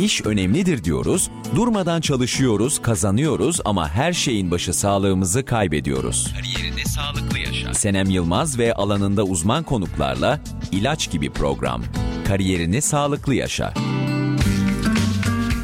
İş önemlidir diyoruz, durmadan çalışıyoruz, kazanıyoruz ama her şeyin başı sağlığımızı kaybediyoruz. Kariyerinde sağlıklı yaşa. Senem Yılmaz ve alanında uzman konuklarla ilaç gibi program. Kariyerini sağlıklı yaşa.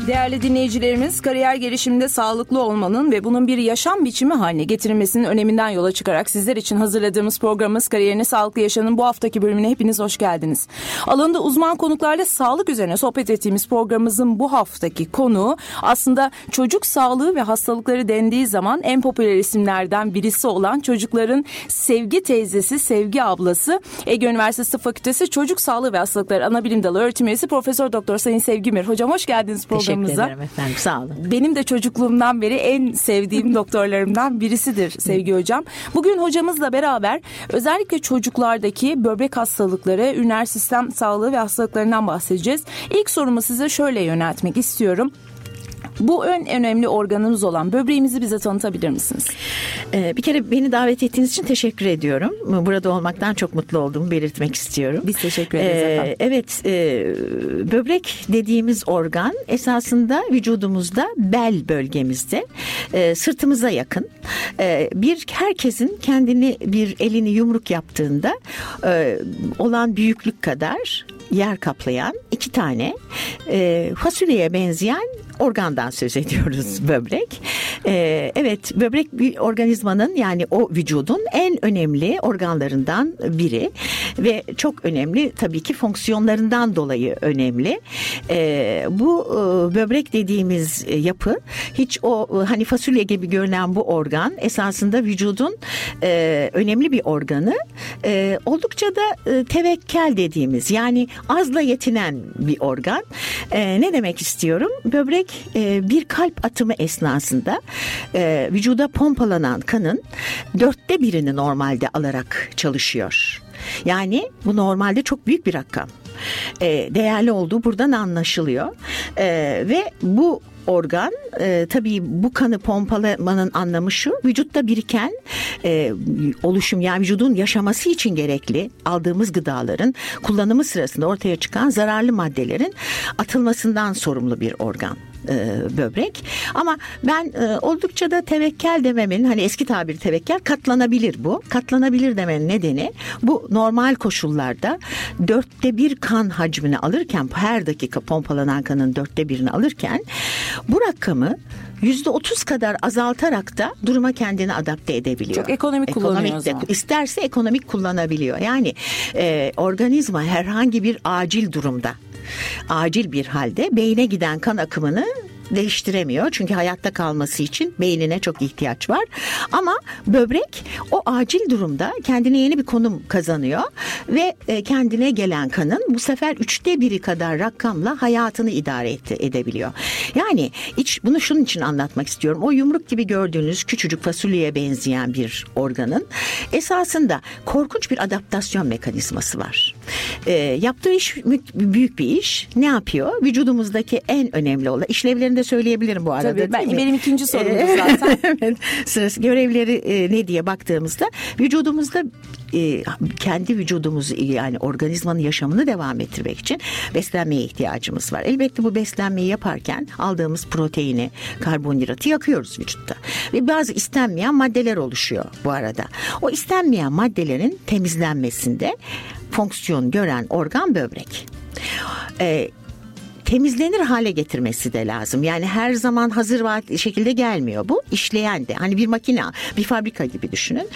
Değerli dinleyicilerimiz, kariyer gelişiminde sağlıklı olmanın ve bunun bir yaşam biçimi haline getirilmesinin öneminden yola çıkarak sizler için hazırladığımız programımız Kariyerini Sağlıklı Yaşanın bu haftaki bölümüne hepiniz hoş geldiniz. Alanında uzman konuklarla sağlık üzerine sohbet ettiğimiz programımızın bu haftaki konu aslında çocuk sağlığı ve hastalıkları dendiği zaman en popüler isimlerden birisi olan çocukların sevgi teyzesi, sevgi ablası Ege Üniversitesi Fakültesi Çocuk Sağlığı ve Hastalıkları Anabilim Dalı öğretim üyesi Profesör Doktor Sayın Sevgimir. Hocam hoş geldiniz programımıza programımıza. Teşekkür ederim efendim sağ olun. Benim de çocukluğumdan beri en sevdiğim doktorlarımdan birisidir Sevgi Hocam. Bugün hocamızla beraber özellikle çocuklardaki böbrek hastalıkları, üriner sistem sağlığı ve hastalıklarından bahsedeceğiz. İlk sorumu size şöyle yöneltmek istiyorum. Bu en önemli organımız olan böbreğimizi bize tanıtabilir misiniz? Ee, bir kere beni davet ettiğiniz için teşekkür ediyorum. Burada olmaktan çok mutlu olduğumu belirtmek istiyorum. Biz teşekkür ederiz ee, efendim. Evet, e, böbrek dediğimiz organ esasında vücudumuzda bel bölgemizde, e, sırtımıza yakın. E, bir herkesin kendini bir elini yumruk yaptığında e, olan büyüklük kadar yer kaplayan iki tane e, fasulyeye benzeyen organdan söz ediyoruz böbrek. Ee, evet böbrek bir organizmanın yani o vücudun en önemli organlarından biri ve çok önemli tabii ki fonksiyonlarından dolayı önemli. Ee, bu e, böbrek dediğimiz yapı hiç o hani fasulye gibi görünen bu organ esasında vücudun e, önemli bir organı. E, oldukça da e, tevekkel dediğimiz yani azla yetinen bir organ. E, ne demek istiyorum? Böbrek e, bir kalp atımı esnasında e, vücuda pompalanan kanın dörtte birini normalde alarak çalışıyor. Yani bu normalde çok büyük bir rakam. E, değerli olduğu buradan anlaşılıyor. E, ve bu organ e, tabii bu kanı pompalamanın anlamı şu vücutta biriken e, oluşum yani vücudun yaşaması için gerekli aldığımız gıdaların kullanımı sırasında ortaya çıkan zararlı maddelerin atılmasından sorumlu bir organ e, böbrek. Ama ben e, oldukça da tevekkel dememin hani eski tabir tevekkel katlanabilir bu. Katlanabilir demenin nedeni bu normal koşullarda dörtte bir kan hacmini alırken her dakika pompalanan kanın dörtte birini alırken bu rakamı yüzde otuz kadar azaltarak da duruma kendini adapte edebiliyor. Çok ekonomik, ekonomik kullanıyor de, İsterse ekonomik kullanabiliyor. Yani e, organizma herhangi bir acil durumda acil bir halde beyne giden kan akımını değiştiremiyor. Çünkü hayatta kalması için beynine çok ihtiyaç var. Ama böbrek o acil durumda kendine yeni bir konum kazanıyor ve e, kendine gelen kanın bu sefer üçte biri kadar rakamla hayatını idare edebiliyor. Yani iç, bunu şunun için anlatmak istiyorum. O yumruk gibi gördüğünüz küçücük fasulyeye benzeyen bir organın esasında korkunç bir adaptasyon mekanizması var. E, yaptığı iş büyük bir iş. Ne yapıyor? Vücudumuzdaki en önemli olan de söyleyebilirim bu arada. Tabii ben, benim ikinci sorumdu zaten. evet, sırası görevleri e, ne diye baktığımızda vücudumuzda e, kendi vücudumuz yani organizmanın yaşamını devam ettirmek için beslenmeye ihtiyacımız var. Elbette bu beslenmeyi yaparken aldığımız proteini, karbonhidratı yakıyoruz vücutta. Ve bazı istenmeyen maddeler oluşuyor bu arada. O istenmeyen maddelerin temizlenmesinde fonksiyon gören organ böbrek. Ee, temizlenir hale getirmesi de lazım. Yani her zaman hazır şekilde gelmiyor bu. işleyen de hani bir makine, bir fabrika gibi düşünün.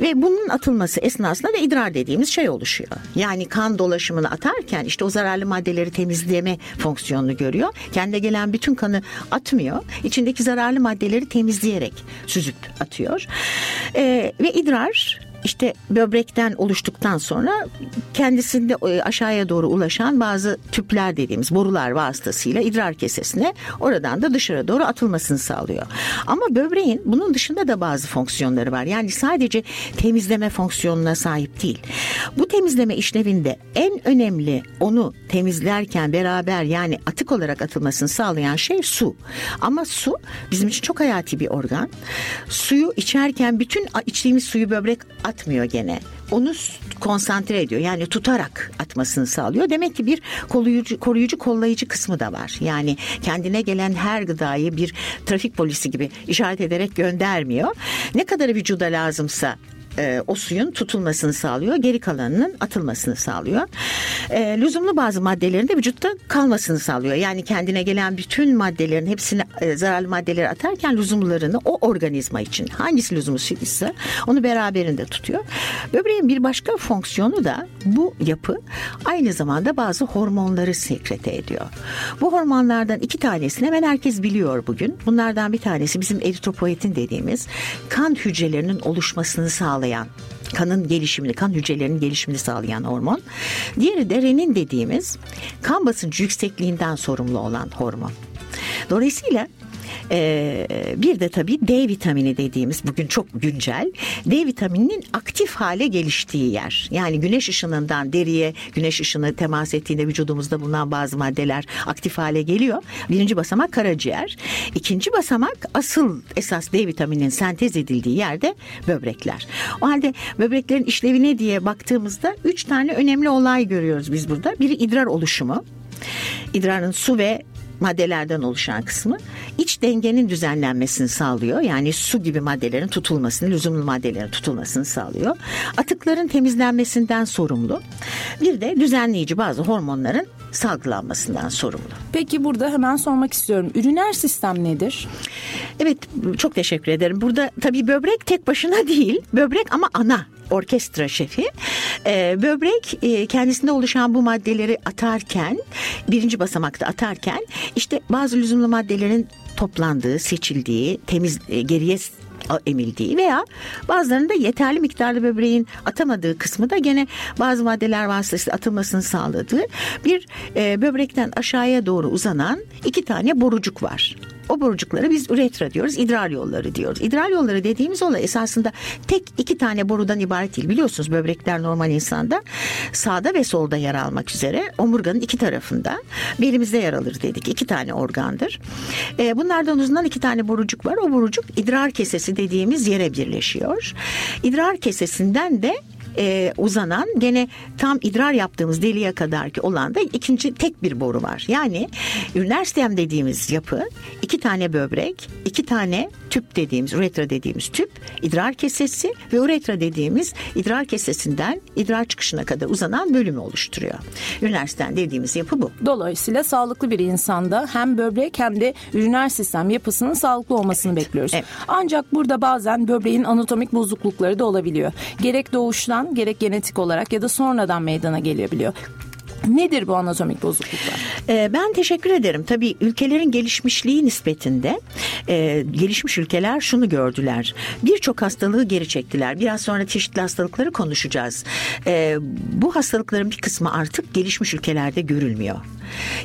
Ve bunun atılması esnasında da idrar dediğimiz şey oluşuyor. Yani kan dolaşımını atarken işte o zararlı maddeleri temizleme fonksiyonunu görüyor. Kendine gelen bütün kanı atmıyor. İçindeki zararlı maddeleri temizleyerek süzüp atıyor. Ee, ve idrar işte böbrekten oluştuktan sonra kendisinde e, aşağıya doğru ulaşan bazı tüpler dediğimiz borular vasıtasıyla idrar kesesine oradan da dışarı doğru atılmasını sağlıyor. Ama böbreğin bunun dışında da bazı fonksiyonları var. Yani sadece temizleme fonksiyonuna sahip değil. Bu temizleme işlevinde en önemli onu temizlerken beraber yani atık olarak atılmasını sağlayan şey su. Ama su bizim için çok hayati bir organ. Suyu içerken bütün içtiğimiz suyu böbrek at atmıyor gene. Onu konsantre ediyor. Yani tutarak atmasını sağlıyor. Demek ki bir koruyucu, koruyucu kollayıcı kısmı da var. Yani kendine gelen her gıdayı bir trafik polisi gibi işaret ederek göndermiyor. Ne kadar vücuda lazımsa e, o suyun tutulmasını sağlıyor. Geri kalanının atılmasını sağlıyor. E, lüzumlu bazı maddelerin de vücutta kalmasını sağlıyor. Yani kendine gelen bütün maddelerin hepsini e, zararlı maddeleri atarken lüzumlarını o organizma için hangisi lüzumsuzsa onu beraberinde tutuyor. Böbreğin bir başka fonksiyonu da bu yapı aynı zamanda bazı hormonları sekrete ediyor. Bu hormonlardan iki tanesini hemen herkes biliyor bugün. Bunlardan bir tanesi bizim eritropoietin dediğimiz kan hücrelerinin oluşmasını sağlayan sağlayan kanın gelişimini, kan hücrelerinin gelişimini sağlayan hormon. Diğeri de renin dediğimiz kan basıncı yüksekliğinden sorumlu olan hormon. Dolayısıyla ee, bir de tabii D vitamini dediğimiz bugün çok güncel. D vitamininin aktif hale geliştiği yer. Yani güneş ışınından deriye güneş ışını temas ettiğinde vücudumuzda bulunan bazı maddeler aktif hale geliyor. Birinci basamak karaciğer. İkinci basamak asıl esas D vitamininin sentez edildiği yerde böbrekler. O halde böbreklerin işlevi ne diye baktığımızda üç tane önemli olay görüyoruz biz burada. Biri idrar oluşumu. İdrarın su ve maddelerden oluşan kısmı iç dengenin düzenlenmesini sağlıyor. Yani su gibi maddelerin tutulmasını, lüzumlu maddelerin tutulmasını sağlıyor. Atıkların temizlenmesinden sorumlu. Bir de düzenleyici bazı hormonların salgılanmasından sorumlu. Peki burada hemen sormak istiyorum. Üriner sistem nedir? Evet çok teşekkür ederim. Burada tabii böbrek tek başına değil. Böbrek ama ana orkestra şefi. E, böbrek e, kendisinde oluşan bu maddeleri atarken birinci basamakta atarken işte bazı lüzumlu maddelerin toplandığı, seçildiği, temiz e, geriye emildiği veya bazılarında yeterli miktarda böbreğin atamadığı kısmı da gene bazı maddeler vasıtasıyla atılmasını sağladığı bir e, böbrekten aşağıya doğru uzanan iki tane borucuk var. O borucukları biz üretra diyoruz, idrar yolları diyoruz. İdrar yolları dediğimiz olay esasında tek iki tane borudan ibaret değil. Biliyorsunuz böbrekler normal insanda sağda ve solda yer almak üzere omurganın iki tarafında belimizde yer alır dedik. İki tane organdır. E, bunlardan uzanan iki tane borucuk var. O borucuk idrar kesesi dediğimiz yere birleşiyor. İdrar kesesinden de e, uzanan gene tam idrar yaptığımız deliğe kadar ki olan da ikinci tek bir boru var. Yani üriner sistem dediğimiz yapı iki tane böbrek, iki tane tüp dediğimiz, üretra dediğimiz tüp, idrar kesesi ve üretra dediğimiz idrar kesesinden idrar çıkışına kadar uzanan bölümü oluşturuyor. Üriner sistem dediğimiz yapı bu. Dolayısıyla sağlıklı bir insanda hem böbrek hem de üriner sistem yapısının sağlıklı olmasını bekliyoruz. Evet. Ancak burada bazen böbreğin anatomik bozuklukları da olabiliyor. Gerek doğuştan gerek genetik olarak ya da sonradan meydana gelebiliyor. Nedir bu anatomik bozukluklar? Ee, ben teşekkür ederim. Tabii ülkelerin gelişmişliği nispetinde e, gelişmiş ülkeler şunu gördüler. Birçok hastalığı geri çektiler. Biraz sonra çeşitli hastalıkları konuşacağız. E, bu hastalıkların bir kısmı artık gelişmiş ülkelerde görülmüyor.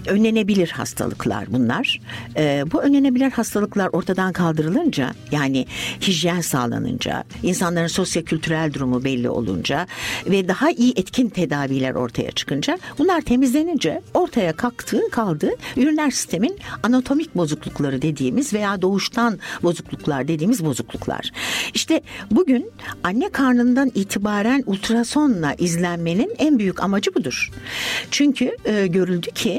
Önlenebilir hastalıklar bunlar. E, bu önlenebilir hastalıklar ortadan kaldırılınca yani hijyen sağlanınca, insanların sosyo-kültürel durumu belli olunca ve daha iyi etkin tedaviler ortaya çıkınca bunlar temizlenince ortaya kalktı kaldı üriner sistemin anatomik bozuklukları dediğimiz veya doğuştan bozukluklar dediğimiz bozukluklar. İşte bugün anne karnından itibaren ultrasonla izlenmenin en büyük amacı budur. Çünkü e, görüldü ki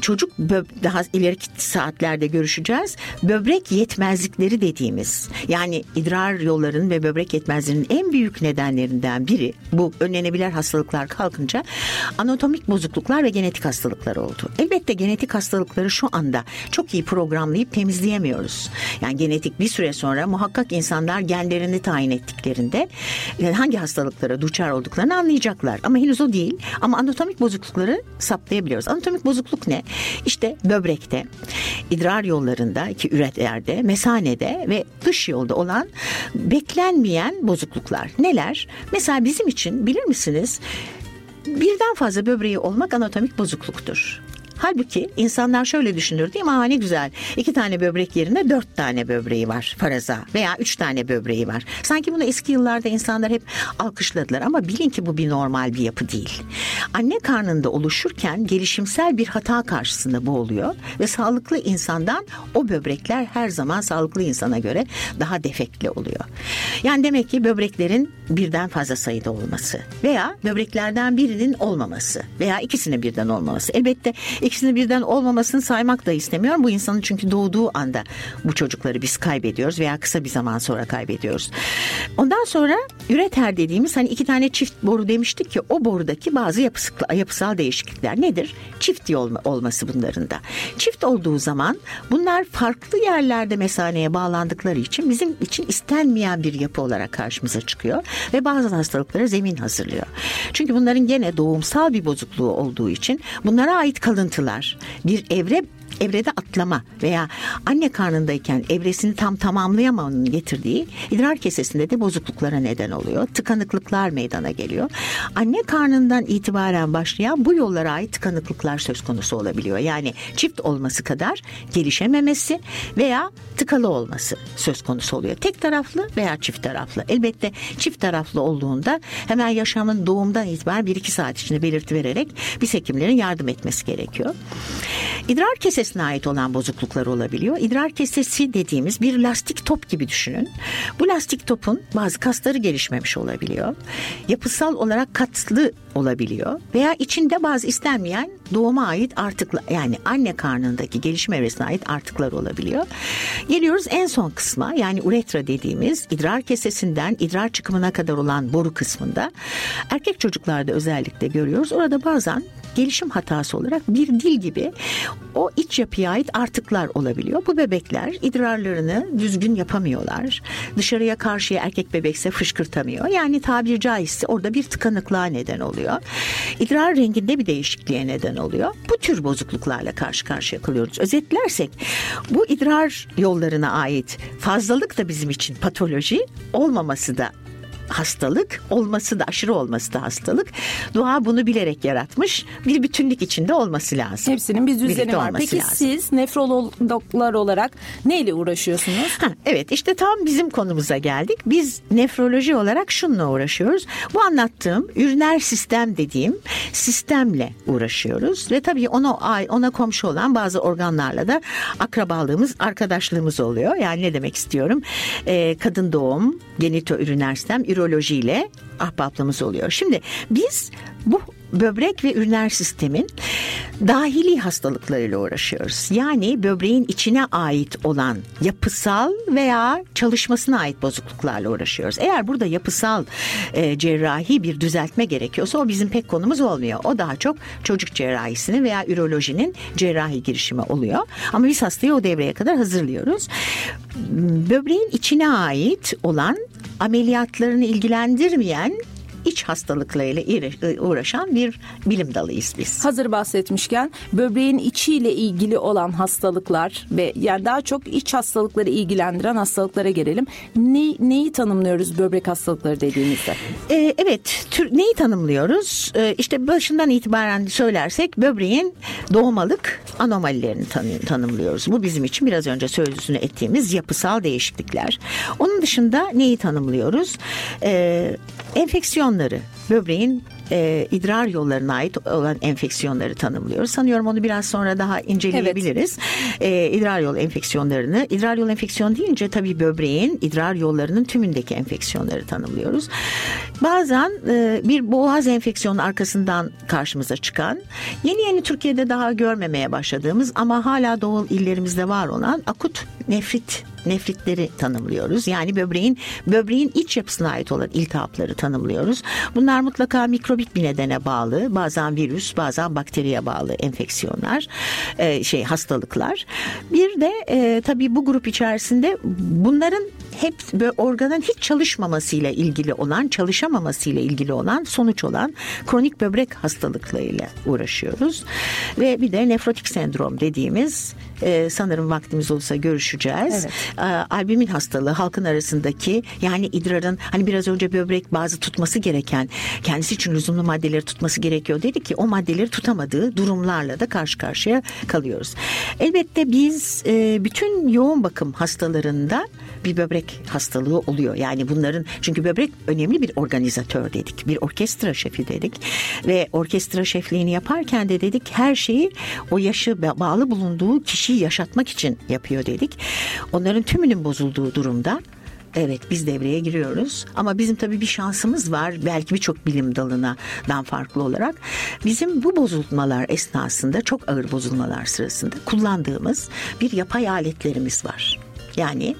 çocuk daha ileriki saatlerde görüşeceğiz. Böbrek yetmezlikleri dediğimiz yani idrar yollarının ve böbrek yetmezliğinin en büyük nedenlerinden biri bu önlenebilir hastalıklar kalkınca anatomik bozukluklar ve genetik hastalıklar oldu. Elbette genetik hastalıkları şu anda çok iyi programlayıp temizleyemiyoruz. Yani genetik bir süre sonra muhakkak insanlar genlerini tayin ettiklerinde hangi hastalıklara duçar olduklarını anlayacaklar. Ama henüz o değil. Ama anatomik bozuklukları saptayabiliyoruz. Anatomik bozukluk ne? İşte böbrekte, idrar yollarında, iki üretlerde, mesanede ve dış yolda olan beklenmeyen bozukluklar. Neler? Mesela bizim için bilir misiniz? Birden fazla böbreği olmak anatomik bozukluktur. Halbuki insanlar şöyle düşünür değil mi? Aa ne güzel. iki tane böbrek yerine dört tane böbreği var faraza veya üç tane böbreği var. Sanki bunu eski yıllarda insanlar hep alkışladılar ama bilin ki bu bir normal bir yapı değil. Anne karnında oluşurken gelişimsel bir hata karşısında bu oluyor ve sağlıklı insandan o böbrekler her zaman sağlıklı insana göre daha defekli oluyor. Yani demek ki böbreklerin birden fazla sayıda olması veya böbreklerden birinin olmaması veya ikisinin birden olmaması. Elbette ikisinin birden olmamasını saymak da istemiyorum. Bu insanın çünkü doğduğu anda bu çocukları biz kaybediyoruz veya kısa bir zaman sonra kaybediyoruz. Ondan sonra üreter dediğimiz hani iki tane çift boru demiştik ki o borudaki bazı yapısal, yapısal değişiklikler nedir? Çift olma, olması bunların da. Çift olduğu zaman bunlar farklı yerlerde mesaneye bağlandıkları için bizim için istenmeyen bir yapı olarak karşımıza çıkıyor ve bazı hastalıklara zemin hazırlıyor. Çünkü bunların gene doğumsal bir bozukluğu olduğu için bunlara ait kalıntılar bir evre evrede atlama veya anne karnındayken evresini tam tamamlayamamanın getirdiği idrar kesesinde de bozukluklara neden oluyor. Tıkanıklıklar meydana geliyor. Anne karnından itibaren başlayan bu yollara ait tıkanıklıklar söz konusu olabiliyor. Yani çift olması kadar gelişememesi veya tıkalı olması söz konusu oluyor. Tek taraflı veya çift taraflı. Elbette çift taraflı olduğunda hemen yaşamın doğumdan itibaren 1-2 saat içinde belirti vererek biz hekimlerin yardım etmesi gerekiyor. İdrar kesesine ait olan bozukluklar olabiliyor. İdrar kesesi dediğimiz bir lastik top gibi düşünün. Bu lastik topun bazı kasları gelişmemiş olabiliyor. Yapısal olarak katlı olabiliyor veya içinde bazı istenmeyen doğuma ait artıklar yani anne karnındaki gelişme evresine ait artıklar olabiliyor. Geliyoruz en son kısma yani uretra dediğimiz idrar kesesinden idrar çıkımına kadar olan boru kısmında erkek çocuklarda özellikle görüyoruz. Orada bazen gelişim hatası olarak bir dil gibi o iç yapıya ait artıklar olabiliyor. Bu bebekler idrarlarını düzgün yapamıyorlar. Dışarıya karşıya erkek bebekse fışkırtamıyor. Yani tabiri caizse orada bir tıkanıklığa neden oluyor. İdrar renginde bir değişikliğe neden oluyor. Bu tür bozukluklarla karşı karşıya kalıyoruz. Özetlersek bu idrar yollarına ait fazlalık da bizim için patoloji olmaması da hastalık olması da aşırı olması da hastalık. Doğa bunu bilerek yaratmış. Bir bütünlük içinde olması lazım. Hepsinin bir düzeni var. Peki lazım. siz nefrologlar olarak neyle uğraşıyorsunuz? Ha, evet işte tam bizim konumuza geldik. Biz nefroloji olarak şununla uğraşıyoruz. Bu anlattığım üriner sistem dediğim sistemle uğraşıyoruz ve tabii ona ona komşu olan bazı organlarla da akrabalığımız, arkadaşlığımız oluyor. Yani ne demek istiyorum? Ee, kadın doğum, genitoüriner sistem, ürolojiyle ahbaplığımız oluyor. Şimdi biz bu böbrek ve üriner sistemin dahili hastalıklarıyla uğraşıyoruz. Yani böbreğin içine ait olan yapısal veya çalışmasına ait bozukluklarla uğraşıyoruz. Eğer burada yapısal e, cerrahi bir düzeltme gerekiyorsa o bizim pek konumuz olmuyor. O daha çok çocuk cerrahisinin veya ürolojinin cerrahi girişimi oluyor. Ama biz hastayı o devreye kadar hazırlıyoruz. Böbreğin içine ait olan ameliyatlarını ilgilendirmeyen iç hastalıklarıyla uğraşan bir bilim dalıyız biz. Hazır bahsetmişken böbreğin içiyle ilgili olan hastalıklar ve yani daha çok iç hastalıkları ilgilendiren hastalıklara gelelim. Ne, neyi tanımlıyoruz böbrek hastalıkları dediğimizde? Ee, evet, tür, neyi tanımlıyoruz? Ee, işte başından itibaren söylersek böbreğin doğmalık anomalilerini tanı, tanımlıyoruz. Bu bizim için biraz önce sözlüsünü ettiğimiz yapısal değişiklikler. Onun dışında neyi tanımlıyoruz? Ee, enfeksiyonları, böbreğin e, idrar yollarına ait olan enfeksiyonları tanımlıyoruz. Sanıyorum onu biraz sonra daha inceleyebiliriz. Evet. E, idrar yol enfeksiyonlarını, idrar yol enfeksiyon deyince tabii böbreğin idrar yollarının tümündeki enfeksiyonları tanımlıyoruz. Bazen e, bir boğaz enfeksiyonu arkasından karşımıza çıkan, yeni yeni Türkiye'de daha görmemeye başladığımız ama hala doğal illerimizde var olan akut nefrit nefritleri tanımlıyoruz. Yani böbreğin böbreğin iç yapısına ait olan iltihapları tanımlıyoruz. Bunlar mutlaka mikrobik bir nedene bağlı. Bazen virüs, bazen bakteriye bağlı enfeksiyonlar, e, şey hastalıklar. Bir de e, tabii bu grup içerisinde bunların hep böyle organın hiç çalışmamasıyla ilgili olan, çalışamamasıyla ilgili olan sonuç olan kronik böbrek hastalıklarıyla uğraşıyoruz. Ve bir de nefrotik sendrom dediğimiz e, sanırım vaktimiz olsa görüşeceğiz. Evet. E, albumin hastalığı halkın arasındaki yani idrarın hani biraz önce böbrek bazı tutması gereken kendisi için lüzumlu maddeleri tutması gerekiyor dedi ki o maddeleri tutamadığı durumlarla da karşı karşıya kalıyoruz. Elbette biz e, bütün yoğun bakım hastalarında bir böbrek hastalığı oluyor. Yani bunların çünkü böbrek önemli bir organizatör dedik. Bir orkestra şefi dedik. Ve orkestra şefliğini yaparken de dedik her şeyi o yaşı bağlı bulunduğu kişiyi yaşatmak için yapıyor dedik. Onların tümünün bozulduğu durumda Evet biz devreye giriyoruz ama bizim tabii bir şansımız var belki birçok bilim dalından farklı olarak bizim bu bozulmalar esnasında çok ağır bozulmalar sırasında kullandığımız bir yapay aletlerimiz var. Yani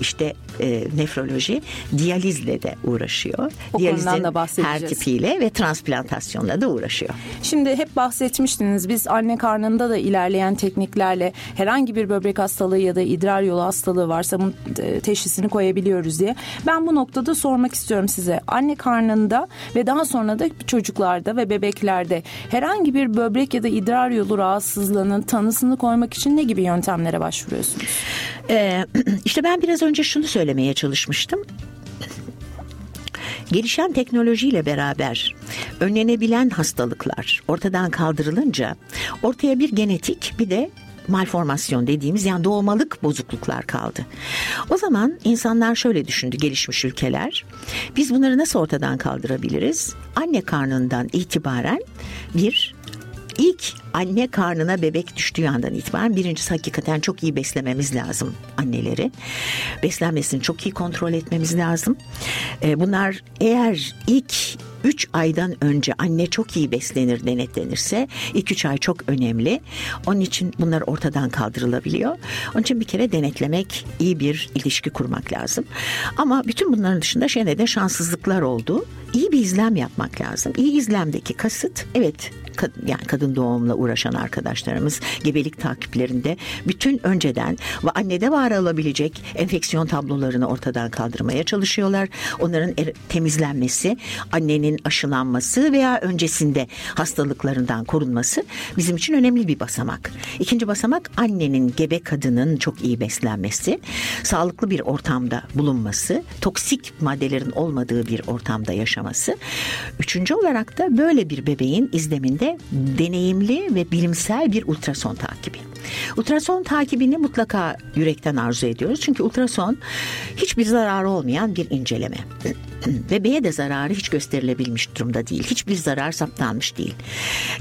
işte e, nefroloji diyalizle de uğraşıyor. O Diyalizin da her tipiyle ve transplantasyonla da uğraşıyor. Şimdi hep bahsetmiştiniz biz anne karnında da ilerleyen tekniklerle herhangi bir böbrek hastalığı ya da idrar yolu hastalığı varsa bunun e, teşhisini koyabiliyoruz diye. Ben bu noktada sormak istiyorum size. Anne karnında ve daha sonra da çocuklarda ve bebeklerde herhangi bir böbrek ya da idrar yolu rahatsızlığının tanısını koymak için ne gibi yöntemlere başvuruyorsunuz? Ee, işte ben biraz önce şunu söylemeye çalışmıştım. Gelişen teknolojiyle beraber önlenebilen hastalıklar ortadan kaldırılınca ortaya bir genetik bir de malformasyon dediğimiz yani doğmalık bozukluklar kaldı. O zaman insanlar şöyle düşündü gelişmiş ülkeler. Biz bunları nasıl ortadan kaldırabiliriz? Anne karnından itibaren bir ilk anne karnına bebek düştüğü andan itibaren birincisi hakikaten çok iyi beslememiz lazım anneleri. Beslenmesini çok iyi kontrol etmemiz lazım. Ee, bunlar eğer ilk 3 aydan önce anne çok iyi beslenir denetlenirse ilk 3 ay çok önemli. Onun için bunlar ortadan kaldırılabiliyor. Onun için bir kere denetlemek, iyi bir ilişki kurmak lazım. Ama bütün bunların dışında şene de şanssızlıklar oldu. İyi bir izlem yapmak lazım. İyi izlemdeki kasıt evet yani kadın doğumla uğraşan arkadaşlarımız gebelik takiplerinde bütün önceden ve annede var olabilecek enfeksiyon tablolarını ortadan kaldırmaya çalışıyorlar. Onların er, temizlenmesi, annenin aşılanması veya öncesinde hastalıklarından korunması bizim için önemli bir basamak. İkinci basamak annenin gebe kadının çok iyi beslenmesi, sağlıklı bir ortamda bulunması, toksik maddelerin olmadığı bir ortamda yaşaması. Üçüncü olarak da böyle bir bebeğin izleminde deneyimli ve bilimsel bir ultrason takibi. Ultrason takibini mutlaka yürekten arzu ediyoruz. Çünkü ultrason hiçbir zararı olmayan bir inceleme. Bebeğe de zararı hiç gösterilebilmiş durumda değil. Hiçbir zarar saptanmış değil.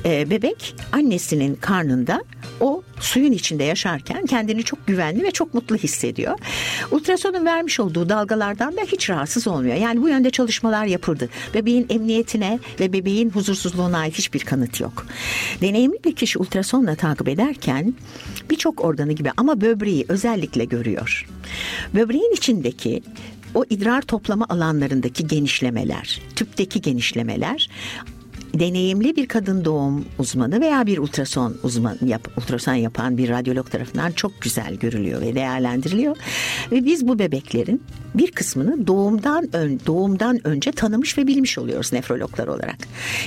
Ee, bebek annesinin karnında o suyun içinde yaşarken kendini çok güvenli ve çok mutlu hissediyor. Ultrasonun vermiş olduğu dalgalardan da hiç rahatsız olmuyor. Yani bu yönde çalışmalar yapıldı. Bebeğin emniyetine ve bebeğin huzursuzluğuna ait hiçbir kanıt yok. Deneyimli bir kişi ultrasonla takip ederken birçok organı gibi ama böbreği özellikle görüyor. Böbreğin içindeki o idrar toplama alanlarındaki genişlemeler, tüpteki genişlemeler deneyimli bir kadın doğum uzmanı veya bir ultrason uzman yap, ultrason yapan bir radyolog tarafından çok güzel görülüyor ve değerlendiriliyor. Ve biz bu bebeklerin bir kısmını doğumdan ön, doğumdan önce tanımış ve bilmiş oluyoruz nefrologlar olarak.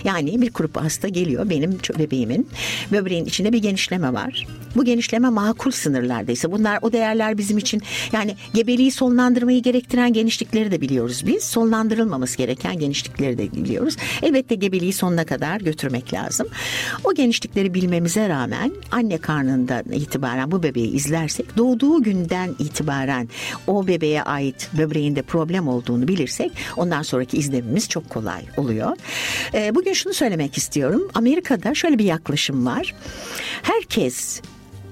Yani bir grup hasta geliyor benim bebeğimin böbreğin içinde bir genişleme var. Bu genişleme makul sınırlardaysa bunlar o değerler bizim için yani gebeliği sonlandırmayı gerektiren genişlikleri de biliyoruz biz. Sonlandırılmaması gereken genişlikleri de biliyoruz. Elbette gebeliği sonuna kadar götürmek lazım. O genişlikleri bilmemize rağmen anne karnından itibaren bu bebeği izlersek doğduğu günden itibaren o bebeğe ait böbreğinde problem olduğunu bilirsek ondan sonraki izlemimiz çok kolay oluyor. E, bugün şunu söylemek istiyorum. Amerika'da şöyle bir yaklaşım var. Herkes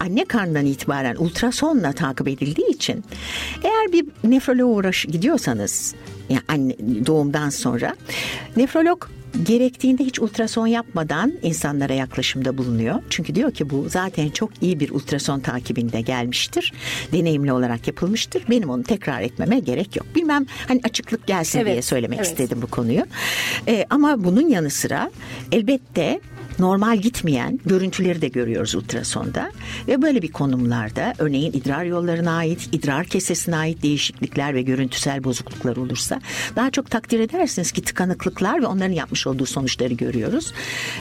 anne karnından itibaren ultrasonla takip edildiği için eğer bir nefroloğa uğraş gidiyorsanız yani anne, doğumdan sonra nefrolog gerektiğinde hiç ultrason yapmadan insanlara yaklaşımda bulunuyor. Çünkü diyor ki bu zaten çok iyi bir ultrason takibinde gelmiştir. Deneyimli olarak yapılmıştır. Benim onu tekrar etmeme gerek yok. Bilmem hani açıklık gelsin evet, diye söylemek evet. istedim bu konuyu. Ee, ama bunun yanı sıra elbette normal gitmeyen görüntüleri de görüyoruz ultrasonda. Ve böyle bir konumlarda örneğin idrar yollarına ait, idrar kesesine ait değişiklikler ve görüntüsel bozukluklar olursa daha çok takdir edersiniz ki tıkanıklıklar ve onların yapmış olduğu sonuçları görüyoruz.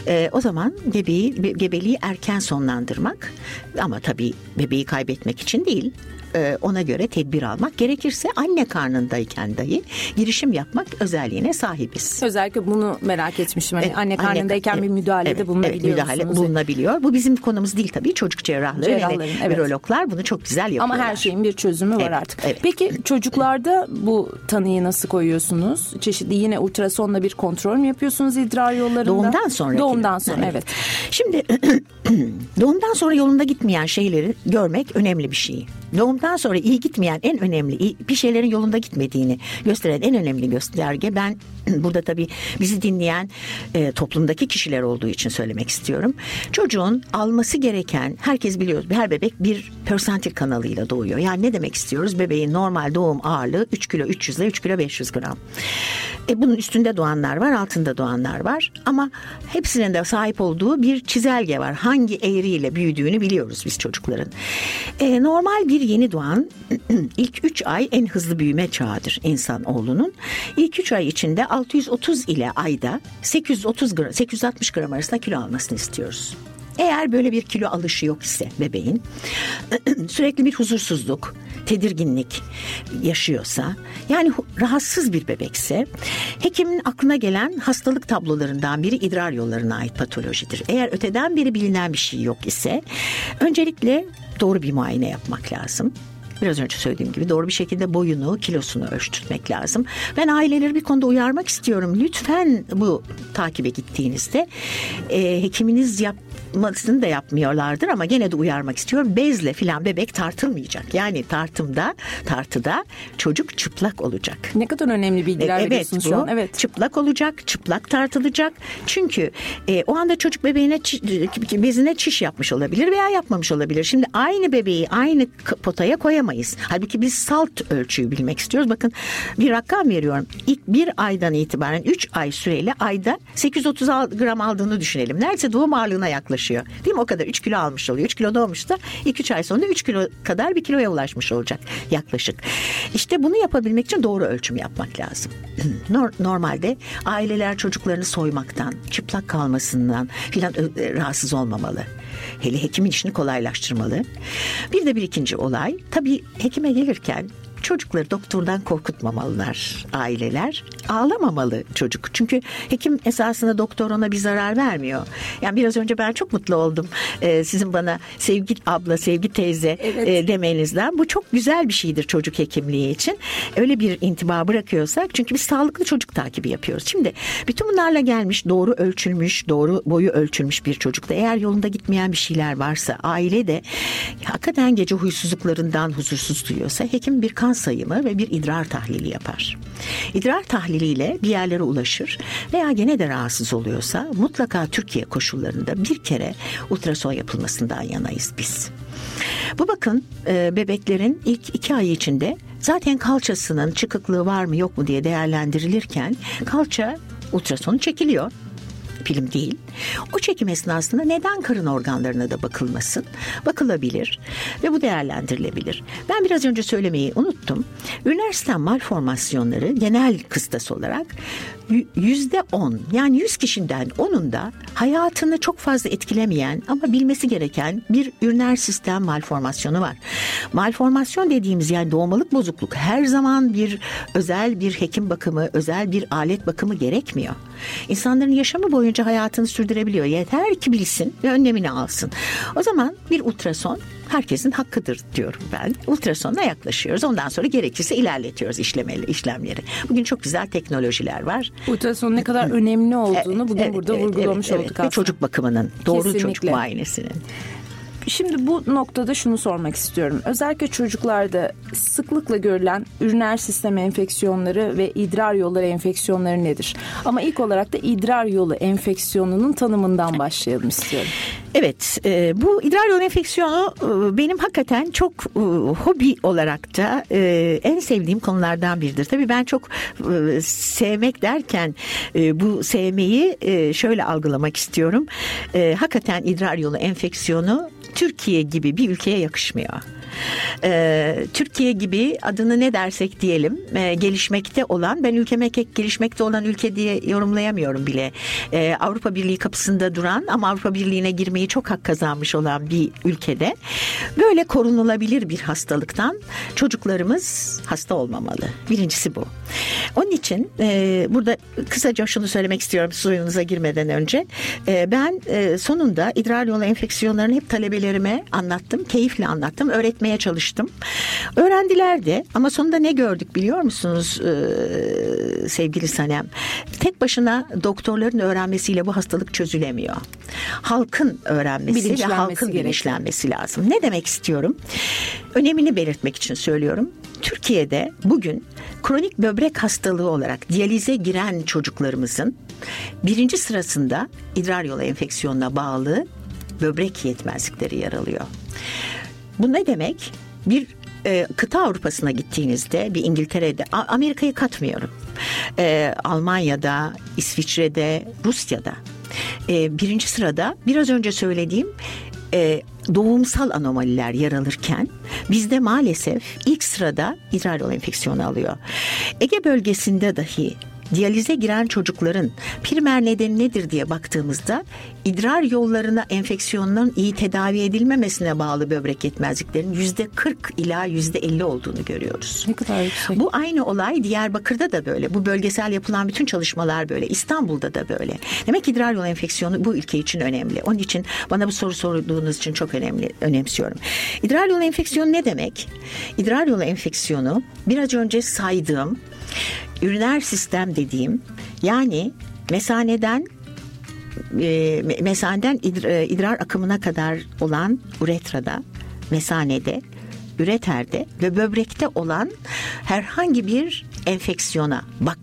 E, o zaman bebeği, gebeliği erken sonlandırmak ama tabii bebeği kaybetmek için değil e, ona göre tedbir almak gerekirse anne karnındayken dahi girişim yapmak özelliğine sahibiz. Özellikle bunu merak etmişim. Hani evet, anne karnındayken anne, bir müdahalede evet, bulunabiliyorsunuz. Evet, müdahale bulunabiliyor. Bu bizim konumuz değil tabii. Çocuk cerrahları ve evet. ürologlar bunu çok güzel yapıyorlar. Ama her şeyin bir çözümü var evet, artık. Evet. Peki çocuklarda bu tanıyı nasıl koyuyorsunuz? Çeşitli yine ultrasonla bir kontrol mü yapıyorsunuz idrar yollarında? Doğumdan sonra. Doğumdan sonra evet. evet. Şimdi doğumdan sonra yolunda gitmeyen şeyleri görmek önemli bir şey. Doğumdan sonra iyi gitmeyen en önemli bir şeylerin yolunda gitmediğini gösteren en önemli gösterge ben burada tabii bizi dinleyen e, toplumdaki kişiler olduğu için söylemek istiyorum. Çocuğun alması gereken herkes biliyor her bebek bir persentil kanalıyla doğuyor. Yani ne demek istiyoruz? Bebeğin normal doğum ağırlığı 3 kilo 300 ile 3 kilo 500 gram. E, bunun üstünde doğanlar var altında doğanlar var ama hepsinin de sahip olduğu bir çizelge var. Hangi eğriyle büyüdüğünü biliyoruz biz çocukların. E, normal bir yeni doğan ilk 3 ay en hızlı büyüme çağıdır insan oğlunun. İlk 3 ay içinde 630 ile ayda 830 gram, 860 gram arasında kilo almasını istiyoruz. Eğer böyle bir kilo alışı yok ise bebeğin sürekli bir huzursuzluk, tedirginlik yaşıyorsa yani rahatsız bir bebekse hekimin aklına gelen hastalık tablolarından biri idrar yollarına ait patolojidir. Eğer öteden beri bilinen bir şey yok ise öncelikle doğru bir muayene yapmak lazım. Biraz önce söylediğim gibi doğru bir şekilde boyunu, kilosunu ölçtürmek lazım. Ben aileleri bir konuda uyarmak istiyorum. Lütfen bu takibe gittiğinizde e, hekiminiz yap yapmasını da yapmıyorlardır ama gene de uyarmak istiyorum. Bezle filan bebek tartılmayacak. Yani tartımda, tartıda çocuk çıplak olacak. Ne kadar önemli bilgiler e, evet, veriyorsunuz bu, şu an. Evet. Çıplak olacak, çıplak tartılacak. Çünkü e, o anda çocuk bebeğine bezine çiş yapmış olabilir veya yapmamış olabilir. Şimdi aynı bebeği aynı potaya koyamayız. Halbuki biz salt ölçüyü bilmek istiyoruz. Bakın bir rakam veriyorum. İlk bir aydan itibaren 3 ay süreyle ayda 830 gram aldığını düşünelim. Neredeyse doğum ağırlığına yaklaşıyor. Değil mi? O kadar 3 kilo almış oluyor. 3 kilo doğmuşsa 2-3 ay sonra 3 kilo kadar bir kiloya ulaşmış olacak yaklaşık. İşte bunu yapabilmek için doğru ölçüm yapmak lazım. Normalde aileler çocuklarını soymaktan, çıplak kalmasından filan rahatsız olmamalı. Hele hekimin işini kolaylaştırmalı. Bir de bir ikinci olay. Tabii hekime gelirken çocukları doktordan korkutmamalılar aileler. Ağlamamalı çocuk. Çünkü hekim esasında doktor ona bir zarar vermiyor. Yani biraz önce ben çok mutlu oldum. Ee, sizin bana sevgi abla, sevgi teyze evet. e, demenizden. Bu çok güzel bir şeydir çocuk hekimliği için. Öyle bir intiba bırakıyorsak çünkü biz sağlıklı çocuk takibi yapıyoruz. Şimdi bütün bunlarla gelmiş doğru ölçülmüş, doğru boyu ölçülmüş bir çocukta eğer yolunda gitmeyen bir şeyler varsa aile de hakikaten gece huysuzluklarından huzursuz duyuyorsa hekim bir kan sayımı ve bir idrar tahlili yapar. İdrar tahliliyle bir yerlere ulaşır veya gene de rahatsız oluyorsa mutlaka Türkiye koşullarında bir kere ultrason yapılmasından yanayız biz. Bu bakın e, bebeklerin ilk iki ay içinde zaten kalçasının çıkıklığı var mı yok mu diye değerlendirilirken kalça ultrasonu çekiliyor film değil. O çekim esnasında neden karın organlarına da bakılmasın? Bakılabilir ve bu değerlendirilebilir. Ben biraz önce söylemeyi unuttum. Üniversite malformasyonları genel kıstas olarak yüzde on yani yüz kişiden onun da hayatını çok fazla etkilemeyen ama bilmesi gereken bir üriner sistem malformasyonu var. Malformasyon dediğimiz yani doğmalık bozukluk her zaman bir özel bir hekim bakımı, özel bir alet bakımı gerekmiyor. İnsanların yaşamı boyunca hayatını sürdürebiliyor. Yeter ki bilsin ve önlemini alsın. O zaman bir ultrason herkesin hakkıdır diyorum ben. Ultrasonla yaklaşıyoruz. Ondan sonra gerekirse ilerletiyoruz işlemeli işlemleri. Bugün çok güzel teknolojiler var. Ultrasonun ne kadar önemli olduğunu bugün evet, burada evet, vurgulamış evet, olduk evet. aslında. Ve çocuk bakımının, doğru Kesinlikle. çocuk muayenesinin. Şimdi bu noktada şunu sormak istiyorum. Özellikle çocuklarda sıklıkla görülen üriner sistem enfeksiyonları ve idrar yolları enfeksiyonları nedir? Ama ilk olarak da idrar yolu enfeksiyonunun tanımından başlayalım istiyorum. Evet, e, bu idrar yolu enfeksiyonu e, benim hakikaten çok e, hobi olarak da en sevdiğim konulardan biridir. Tabii ben çok sevmek derken bu sevmeyi şöyle algılamak istiyorum. Hakikaten idrar yolu enfeksiyonu Türkiye gibi bir ülkeye yakışmıyor. Ee, Türkiye gibi adını ne dersek diyelim e, gelişmekte olan ben ülkeme gelişmekte olan ülke diye yorumlayamıyorum bile. Ee, Avrupa Birliği kapısında duran ama Avrupa Birliği'ne girmeyi çok hak kazanmış olan bir ülkede böyle korunulabilir bir hastalıktan çocuklarımız hasta olmamalı. Birincisi bu. Onun için e, burada kısaca şunu söylemek istiyorum suyunuza girmeden önce. E, ben e, sonunda idrar yolu enfeksiyonlarını hep talebelerime anlattım. Keyifle anlattım. Öğretmeye çalıştım. Öğrendiler de ama sonunda ne gördük biliyor musunuz e, sevgili Sanem? Tek başına doktorların öğrenmesiyle bu hastalık çözülemiyor. Halkın öğrenmesi ve halkın bilinçlenmesi lazım. Ne demek istiyorum? Önemini belirtmek için söylüyorum. Türkiye'de bugün kronik böbrek hastalığı olarak diyalize giren çocuklarımızın birinci sırasında idrar yolu enfeksiyonuna bağlı böbrek yetmezlikleri yer alıyor. Bu ne demek? Bir e, kıta Avrupa'sına gittiğinizde bir İngiltere'de Amerika'yı katmıyorum. E, Almanya'da, İsviçre'de, Rusya'da e, birinci sırada biraz önce söylediğim e, doğumsal anomaliler yer alırken bizde maalesef ilk sırada idrar yolu enfeksiyonu alıyor. Ege bölgesinde dahi diyalize giren çocukların primer nedeni nedir diye baktığımızda idrar yollarına enfeksiyonların iyi tedavi edilmemesine bağlı böbrek yetmezliklerinin yüzde 40 ila yüzde 50 olduğunu görüyoruz. Ne kadar yüksek. Bu aynı olay Diyarbakır'da da böyle. Bu bölgesel yapılan bütün çalışmalar böyle. İstanbul'da da böyle. Demek ki idrar yolu enfeksiyonu bu ülke için önemli. Onun için bana bu soru sorduğunuz için çok önemli önemsiyorum. İdrar yolu enfeksiyonu ne demek? İdrar yolu enfeksiyonu biraz önce saydığım üriner sistem dediğim yani mesaneden e, mesaneden e, idrar akımına kadar olan uretrada, mesanede, üreterde ve böbrekte olan herhangi bir enfeksiyona bak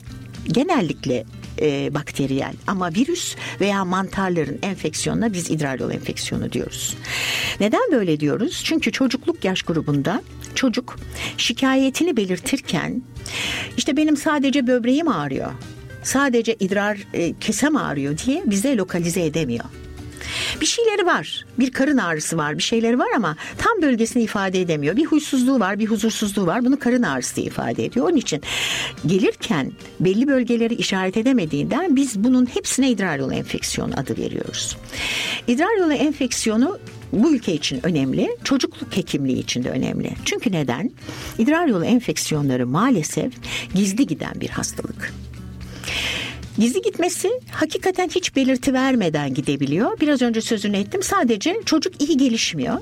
genellikle e, bakteriyel ama virüs veya mantarların enfeksiyonuna biz idrar yolu enfeksiyonu diyoruz. Neden böyle diyoruz? Çünkü çocukluk yaş grubunda çocuk şikayetini belirtirken işte benim sadece böbreğim ağrıyor. Sadece idrar e, kesem ağrıyor diye bize lokalize edemiyor. Bir şeyleri var. Bir karın ağrısı var. Bir şeyleri var ama tam bölgesini ifade edemiyor. Bir huysuzluğu var, bir huzursuzluğu var. Bunu karın ağrısı diye ifade ediyor. Onun için gelirken belli bölgeleri işaret edemediğinden biz bunun hepsine idrar yolu enfeksiyonu adı veriyoruz. İdrar yolu enfeksiyonu bu ülke için önemli, çocukluk hekimliği için de önemli. Çünkü neden? İdrar yolu enfeksiyonları maalesef gizli giden bir hastalık. Gizli gitmesi hakikaten hiç belirti vermeden gidebiliyor. Biraz önce sözünü ettim. Sadece çocuk iyi gelişmiyor.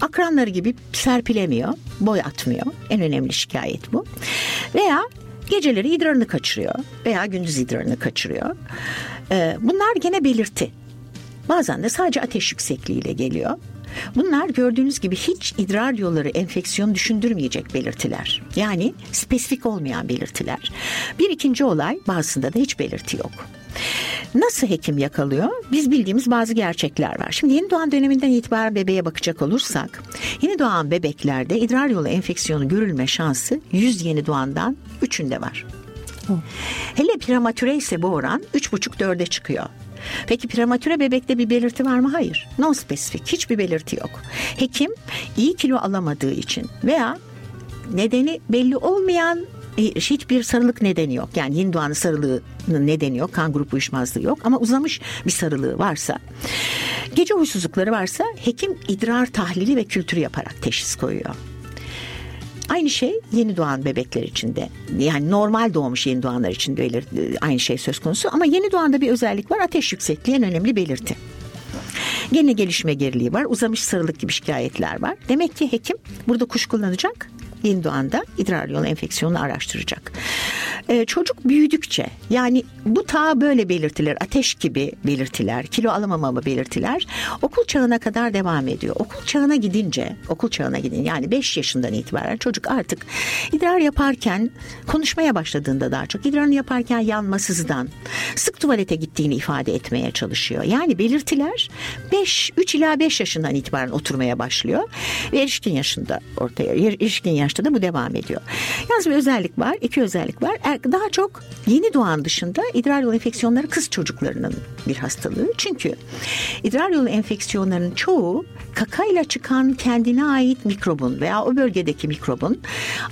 Akranları gibi serpilemiyor, boy atmıyor. En önemli şikayet bu. Veya geceleri idrarını kaçırıyor veya gündüz idrarını kaçırıyor. Ee, bunlar gene belirti. Bazen de sadece ateş yüksekliğiyle geliyor. Bunlar gördüğünüz gibi hiç idrar yolları enfeksiyon düşündürmeyecek belirtiler. Yani spesifik olmayan belirtiler. Bir ikinci olay bazısında da hiç belirti yok. Nasıl hekim yakalıyor? Biz bildiğimiz bazı gerçekler var. Şimdi yeni doğan döneminden itibaren bebeğe bakacak olursak, yeni doğan bebeklerde idrar yolu enfeksiyonu görülme şansı 100 yeni doğandan 3'ünde var. Hele prematüre ise bu oran 3,5-4'e çıkıyor. Peki prematüre bebekte bir belirti var mı? Hayır. Non spesifik. Hiçbir belirti yok. Hekim iyi kilo alamadığı için veya nedeni belli olmayan e, hiçbir sarılık nedeni yok. Yani yeni doğanın sarılığının nedeni yok. Kan grup uyuşmazlığı yok. Ama uzamış bir sarılığı varsa, gece huysuzlukları varsa hekim idrar tahlili ve kültürü yaparak teşhis koyuyor. Aynı şey yeni doğan bebekler için de. Yani normal doğmuş yeni doğanlar için de öyle, aynı şey söz konusu. Ama yeni doğanda bir özellik var. Ateş yüksekliği en önemli belirti. Gene gelişme geriliği var. Uzamış sarılık gibi şikayetler var. Demek ki hekim burada kuş kullanacak. Yeni doğanda idrar yolu enfeksiyonunu araştıracak. e, çocuk büyüdükçe yani bu ta böyle belirtiler, ateş gibi belirtiler, kilo alamamama belirtiler okul çağına kadar devam ediyor. Okul çağına gidince, okul çağına gidin yani 5 yaşından itibaren çocuk artık idrar yaparken konuşmaya başladığında daha çok idrarını yaparken yanmasızdan sık tuvalete gittiğini ifade etmeye çalışıyor. Yani belirtiler 5 3 ila 5 yaşından itibaren oturmaya başlıyor ve erişkin yaşında ortaya erişkin yaşta da bu devam ediyor. Yalnız bir özellik var, iki özellik var. Er, daha çok yeni doğan dışında idrar yolu enfeksiyonları kız çocuklarının bir hastalığı. Çünkü idrar yolu enfeksiyonlarının çoğu kakayla çıkan kendine ait mikrobun veya o bölgedeki mikrobun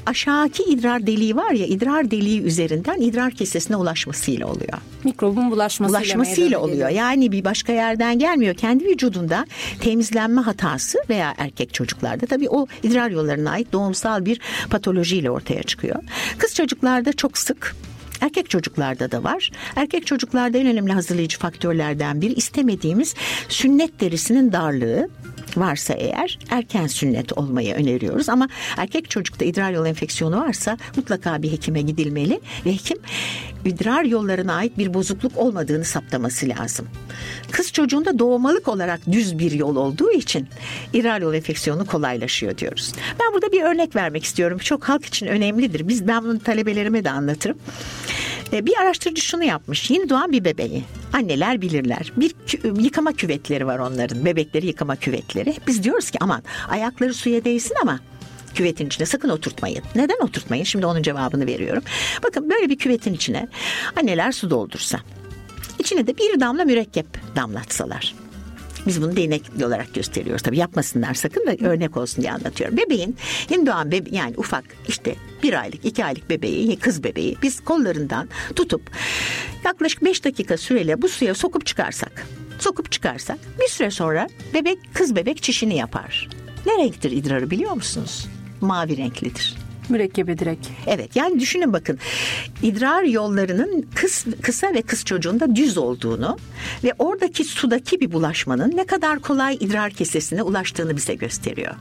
aşağıki idrar deliği var ya idrar deliği üzerinden idrar kesesine ulaşmasıyla oluyor. Mikrobun bulaşmasıyla, bulaşmasıyla oluyor. Yani bir başka yerden gelmiyor. Kendi vücudunda temizlenme hatası veya erkek çocuklarda tabii o idrar yollarına ait doğumsal bir patolojiyle ortaya çıkıyor. Kız çocuklarda çok sık Erkek çocuklarda da var. Erkek çocuklarda en önemli hazırlayıcı faktörlerden bir istemediğimiz sünnet derisinin darlığı varsa eğer erken sünnet olmayı öneriyoruz. Ama erkek çocukta idrar yolu enfeksiyonu varsa mutlaka bir hekime gidilmeli ve hekim idrar yollarına ait bir bozukluk olmadığını saptaması lazım. Kız çocuğunda doğmalık olarak düz bir yol olduğu için idrar yolu enfeksiyonu kolaylaşıyor diyoruz. Ben burada bir örnek vermek istiyorum. Çok halk için önemlidir. Biz ben bunu talebelerime de anlatırım. E, bir araştırıcı şunu yapmış. Yeni doğan bir bebeği. Anneler bilirler. Bir yıkama küvetleri var onların. Bebekleri yıkama küvetleri. Biz diyoruz ki aman ayakları suya değsin ama küvetin içine sakın oturtmayın. Neden oturtmayın? Şimdi onun cevabını veriyorum. Bakın böyle bir küvetin içine anneler su doldursa. içine de bir damla mürekkep damlatsalar. Biz bunu değnek olarak gösteriyoruz. Tabii yapmasınlar sakın da örnek olsun diye anlatıyorum. Bebeğin yeni doğan bebe yani ufak işte bir aylık iki aylık bebeği kız bebeği biz kollarından tutup yaklaşık beş dakika süreyle bu suya sokup çıkarsak sokup çıkarsak bir süre sonra bebek kız bebek çişini yapar. Ne renktir idrarı biliyor musunuz? Mavi renklidir mürekkebi direkt. Evet yani düşünün bakın idrar yollarının kıs, kısa ve kız çocuğunda düz olduğunu ve oradaki sudaki bir bulaşmanın ne kadar kolay idrar kesesine ulaştığını bize gösteriyor.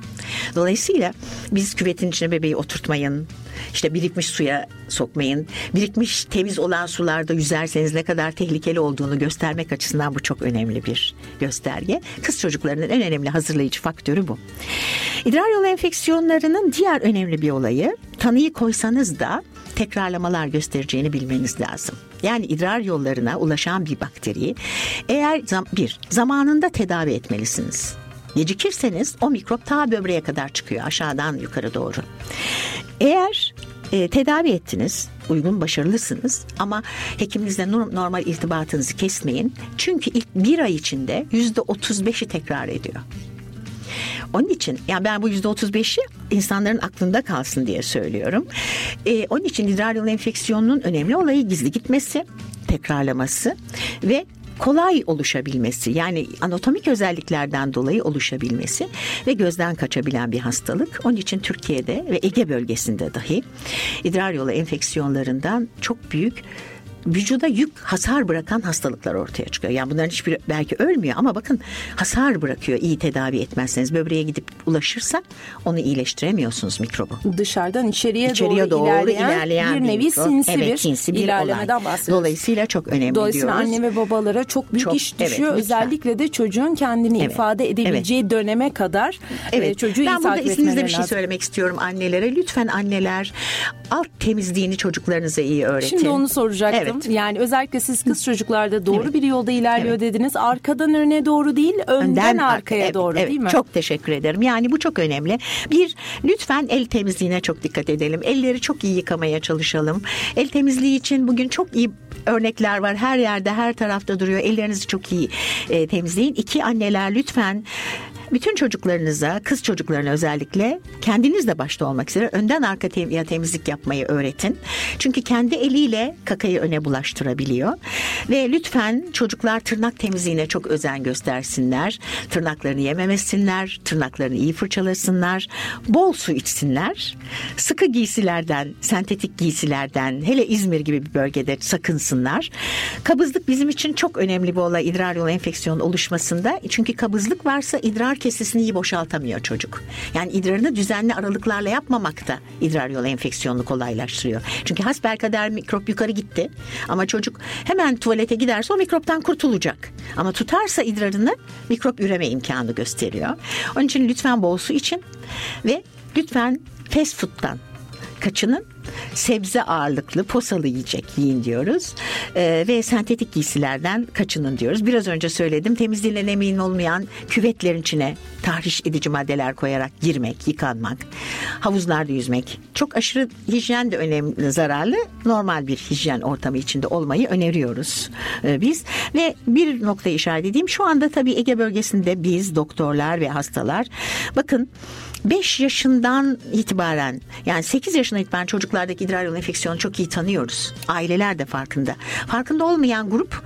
Dolayısıyla biz küvetin içine bebeği oturtmayın, işte birikmiş suya sokmayın. Birikmiş temiz olan sularda yüzerseniz ne kadar tehlikeli olduğunu göstermek açısından bu çok önemli bir gösterge. Kız çocuklarının en önemli hazırlayıcı faktörü bu. İdrar yolu enfeksiyonlarının diğer önemli bir olayı tanıyı koysanız da tekrarlamalar göstereceğini bilmeniz lazım. Yani idrar yollarına ulaşan bir bakteriyi eğer bir zamanında tedavi etmelisiniz. Gecikirseniz o mikrop ta böbreğe kadar çıkıyor aşağıdan yukarı doğru. Eğer e, tedavi ettiniz, uygun başarılısınız ama hekiminizle normal irtibatınızı kesmeyin. Çünkü ilk bir ay içinde yüzde otuz beşi tekrar ediyor. Onun için yani ben bu yüzde otuz beşi insanların aklında kalsın diye söylüyorum. Ee, onun için idrar yolu enfeksiyonunun önemli olayı gizli gitmesi, tekrarlaması ve kolay oluşabilmesi yani anatomik özelliklerden dolayı oluşabilmesi ve gözden kaçabilen bir hastalık. Onun için Türkiye'de ve Ege bölgesinde dahi idrar yolu enfeksiyonlarından çok büyük vücuda yük hasar bırakan hastalıklar ortaya çıkıyor. Yani bunların hiçbiri belki ölmüyor ama bakın hasar bırakıyor iyi tedavi etmezseniz. Böbreğe gidip ulaşırsa onu iyileştiremiyorsunuz mikrobu. Dışarıdan içeriye, içeriye doğru, doğru ilerleyen, ilerleyen bir, nevi mikro. sinsi evet, bir sinsi bir ilerlemeden olay. bahsediyoruz. Dolayısıyla çok önemli Dolayısıyla diyoruz. anne ve babalara çok büyük çok, iş düşüyor. Evet, Özellikle de çocuğun kendini evet. ifade edebileceği evet. döneme kadar e, evet. çocuğu ben burada isminizle bir şey söylemek istiyorum annelere. Lütfen anneler alt temizliğini çocuklarınıza iyi öğretin. Şimdi onu soracaktım. Evet. Yani özellikle siz kız çocuklarda doğru evet. bir yolda ilerliyor evet. dediniz. Arkadan öne doğru değil, önden, önden arkaya evet, doğru evet, değil mi? Çok teşekkür ederim. Yani bu çok önemli. Bir, lütfen el temizliğine çok dikkat edelim. Elleri çok iyi yıkamaya çalışalım. El temizliği için bugün çok iyi örnekler var. Her yerde, her tarafta duruyor. Ellerinizi çok iyi e, temizleyin. İki anneler lütfen bütün çocuklarınıza, kız çocuklarına özellikle kendiniz de başta olmak üzere önden arka tem temizlik yapmayı öğretin. Çünkü kendi eliyle kakayı öne bulaştırabiliyor. Ve lütfen çocuklar tırnak temizliğine çok özen göstersinler. Tırnaklarını yememesinler, tırnaklarını iyi fırçalasınlar, bol su içsinler. Sıkı giysilerden, sentetik giysilerden, hele İzmir gibi bir bölgede sakınsınlar. Kabızlık bizim için çok önemli bir olay idrar yolu enfeksiyonu oluşmasında. Çünkü kabızlık varsa idrar kesesini iyi boşaltamıyor çocuk. Yani idrarını düzenli aralıklarla yapmamak da idrar yolu enfeksiyonunu kolaylaştırıyor. Çünkü hasbelkader mikrop yukarı gitti ama çocuk hemen tuvalete giderse o mikroptan kurtulacak. Ama tutarsa idrarını mikrop üreme imkanı gösteriyor. Onun için lütfen bol su için ve lütfen fast food'dan kaçının sebze ağırlıklı posalı yiyecek yiyin diyoruz. Ee, ve sentetik giysilerden kaçının diyoruz. Biraz önce söyledim temizliğinden emin olmayan küvetlerin içine tahriş edici maddeler koyarak girmek, yıkanmak, havuzlarda yüzmek. Çok aşırı hijyen de önemli, zararlı. Normal bir hijyen ortamı içinde olmayı öneriyoruz ee, biz. Ve bir nokta işaret edeyim. Şu anda tabii Ege bölgesinde biz doktorlar ve hastalar bakın 5 yaşından itibaren yani 8 yaşından itibaren çocuklardaki idrar yolu enfeksiyonu çok iyi tanıyoruz. Aileler de farkında. Farkında olmayan grup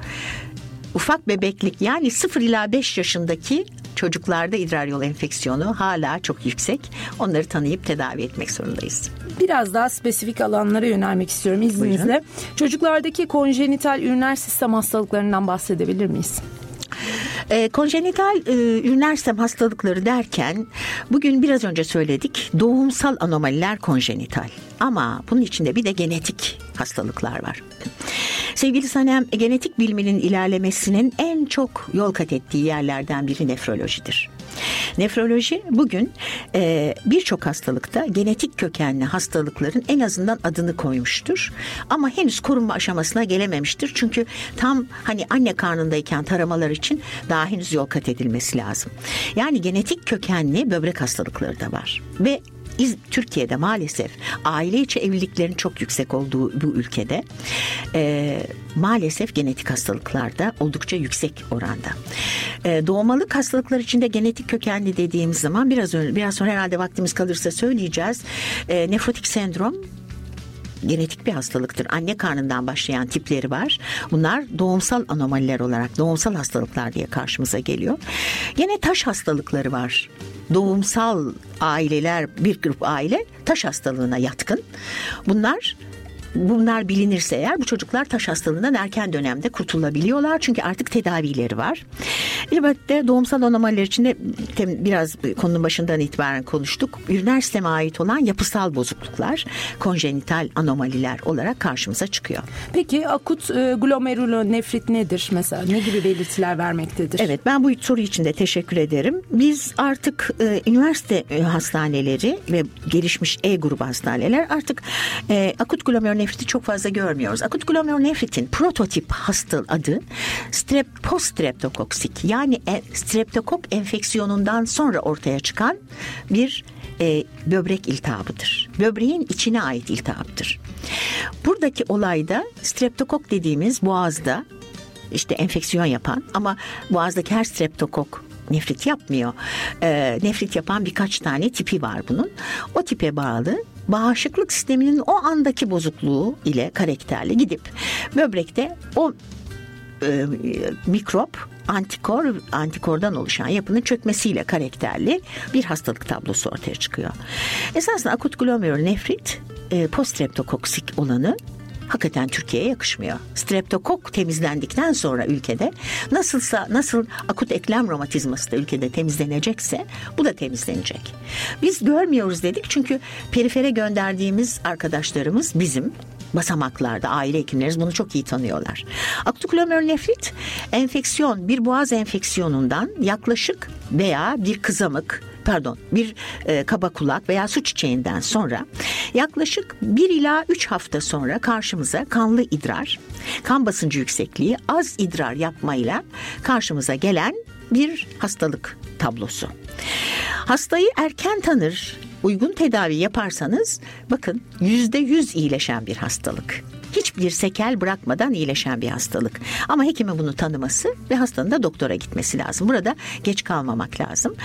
ufak bebeklik yani 0 ila 5 yaşındaki çocuklarda idrar yolu enfeksiyonu hala çok yüksek. Onları tanıyıp tedavi etmek zorundayız. Biraz daha spesifik alanlara yönelmek istiyorum izninizle. Buyurun. Çocuklardaki konjenital üriner sistem hastalıklarından bahsedebilir miyiz? E, konjenital e, üriner hastalıkları derken bugün biraz önce söyledik doğumsal anomaliler konjenital. Ama bunun içinde bir de genetik hastalıklar var. Sevgili Sanem, genetik biliminin ilerlemesinin en çok yol kat ettiği yerlerden biri nefrolojidir. Nefroloji bugün e, birçok hastalıkta genetik kökenli hastalıkların en azından adını koymuştur. Ama henüz korunma aşamasına gelememiştir. Çünkü tam hani anne karnındayken taramalar için daha henüz yol kat edilmesi lazım. Yani genetik kökenli böbrek hastalıkları da var. Ve Türkiye'de maalesef aile içi evliliklerin çok yüksek olduğu bu ülkede e, maalesef genetik hastalıklarda oldukça yüksek oranda. E, doğmalık hastalıklar içinde genetik kökenli dediğimiz zaman biraz önce biraz sonra herhalde vaktimiz kalırsa söyleyeceğiz. E, nefrotik sendrom genetik bir hastalıktır. Anne karnından başlayan tipleri var. Bunlar doğumsal anomaliler olarak doğumsal hastalıklar diye karşımıza geliyor. Gene taş hastalıkları var doğumsal aileler bir grup aile taş hastalığına yatkın. Bunlar bunlar bilinirse eğer bu çocuklar taş hastalığından erken dönemde kurtulabiliyorlar. Çünkü artık tedavileri var. Elbette doğumsal anomaliler içinde biraz konunun başından itibaren konuştuk. Üriner sisteme ait olan yapısal bozukluklar, konjenital anomaliler olarak karşımıza çıkıyor. Peki akut e, glomerulonefrit nedir mesela? Ne gibi belirtiler vermektedir? Evet ben bu soru için de teşekkür ederim. Biz artık e, üniversite e, hastaneleri ve gelişmiş E grubu hastaneler artık e, akut glomerulonefriti çok fazla görmüyoruz. Akut glomerulonefritin prototip hasta adı strep post-streptokoksik yani e, streptokok enfeksiyonundan sonra ortaya çıkan bir e, böbrek iltihabıdır. Böbreğin içine ait iltihaptır. Buradaki olayda streptokok dediğimiz boğazda işte enfeksiyon yapan ama boğazdaki her streptokok nefrit yapmıyor. E, nefrit yapan birkaç tane tipi var bunun. O tipe bağlı bağışıklık sisteminin o andaki bozukluğu ile karakterli gidip böbrekte o e, mikrop antikor antikordan oluşan yapının çökmesiyle karakterli bir hastalık tablosu ortaya çıkıyor. Esasında akut glomerulonefrit e, poststreptokoksik olanı hakikaten Türkiye'ye yakışmıyor. Streptokok temizlendikten sonra ülkede nasılsa nasıl akut eklem romatizması da ülkede temizlenecekse bu da temizlenecek. Biz görmüyoruz dedik çünkü perifere gönderdiğimiz arkadaşlarımız bizim basamaklarda aile hekimleriz bunu çok iyi tanıyorlar. Akut glomerulonefrit enfeksiyon bir boğaz enfeksiyonundan yaklaşık veya bir kızamık pardon bir e, kaba kulak veya su çiçeğinden sonra yaklaşık 1 ila 3 hafta sonra karşımıza kanlı idrar, kan basıncı yüksekliği, az idrar yapmayla karşımıza gelen bir hastalık tablosu. Hastayı erken tanır, uygun tedavi yaparsanız bakın yüzde yüz iyileşen bir hastalık. Hiçbir sekel bırakmadan iyileşen bir hastalık. Ama hekimin bunu tanıması ve hastanın da doktora gitmesi lazım. Burada geç kalmamak lazım.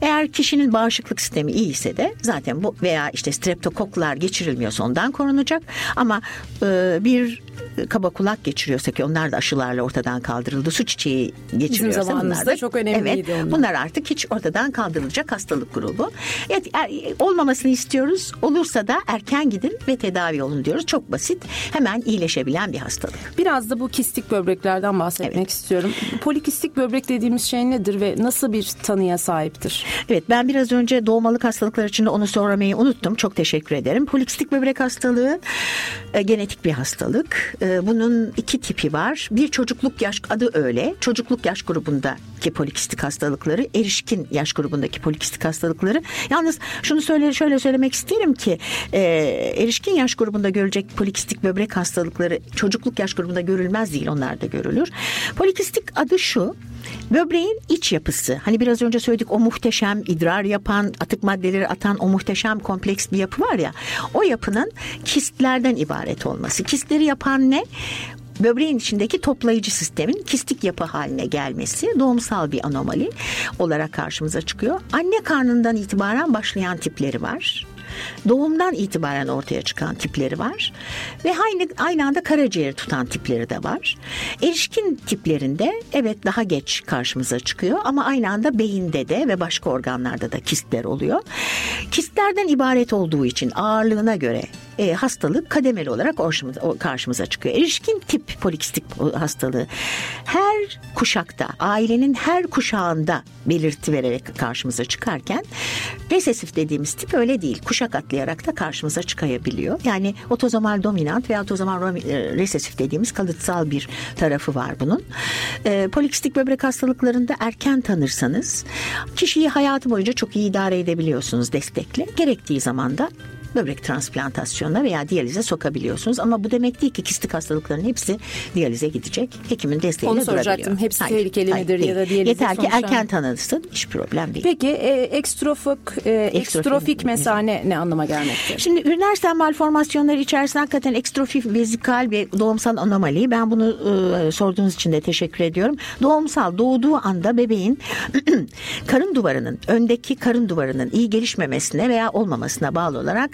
Eğer kişinin bağışıklık sistemi iyi ise de zaten bu veya işte streptokoklar geçirilmiyorsa ondan korunacak. Ama e, bir kaba kulak geçiriyorsa ki onlar da aşılarla ortadan kaldırıldı. Su çiçeği geçiriyorsa Bizim bunlar da çok önemliydi evet, onlar. Bunlar artık hiç ortadan kaldırılacak hastalık grubu. Evet, er, olmamasını istiyoruz. Olursa da erken gidin ve tedavi olun diyoruz. Çok basit. Hemen iyileşebilen bir hastalık. Biraz da bu kistik böbreklerden bahsetmek evet. istiyorum. Polikistik böbrek dediğimiz şey nedir ve nasıl bir tanıya sahiptir? Evet ben biraz önce doğmalık hastalıklar için de onu sormayı unuttum. Çok teşekkür ederim. Polikistik böbrek hastalığı e, genetik bir hastalık. E, bunun iki tipi var. Bir çocukluk yaş adı öyle. Çocukluk yaş grubundaki polikistik hastalıkları, erişkin yaş grubundaki polikistik hastalıkları. Yalnız şunu söyle şöyle söylemek isterim ki e, erişkin yaş grubunda görülecek polikistik böbrek hastalıkları çocukluk yaş grubunda görülmez değil. Onlar da görülür. Polikistik adı şu. Böbreğin iç yapısı hani biraz önce söyledik o muhteşem idrar yapan atık maddeleri atan o muhteşem kompleks bir yapı var ya o yapının kistlerden ibaret olması. Kistleri yapan ne? böbreğin içindeki toplayıcı sistemin kistik yapı haline gelmesi doğumsal bir anomali olarak karşımıza çıkıyor. Anne karnından itibaren başlayan tipleri var doğumdan itibaren ortaya çıkan tipleri var ve aynı, aynı anda karaciğeri tutan tipleri de var. Erişkin tiplerinde evet daha geç karşımıza çıkıyor ama aynı anda beyinde de ve başka organlarda da kistler oluyor. Kistlerden ibaret olduğu için ağırlığına göre e, hastalık kademeli olarak karşımıza çıkıyor. Erişkin tip polikistik hastalığı her kuşakta, ailenin her kuşağında belirti vererek karşımıza çıkarken resesif dediğimiz tip öyle değil. Kuşak atlayarak da karşımıza çıkabiliyor. Yani otozomal dominant veya otozomal e, resesif dediğimiz kalıtsal bir tarafı var bunun. E, polikistik böbrek hastalıklarında erken tanırsanız kişiyi hayatı boyunca çok iyi idare edebiliyorsunuz destekle. Gerektiği zaman da böbrek transplantasyonuna veya diyalize sokabiliyorsunuz. Ama bu demek değil ki kistik hastalıkların hepsi diyalize gidecek. Hekimin desteğiyle Onu soracaktım. durabiliyor. Hepsi hayır, tehlikeli hayır, midir değil. ya da diyalize Yeter ki erken tanınsın. Hiç problem değil. Peki e, ekstrofik, e, ekstrofik mesane ne anlama gelmektedir? Şimdi üriner stem malformasyonları içerisinde hakikaten ekstrofik vezikal ve doğumsal anomali. Ben bunu e, sorduğunuz için de teşekkür ediyorum. Doğumsal doğduğu anda bebeğin karın duvarının öndeki karın duvarının iyi gelişmemesine veya olmamasına bağlı olarak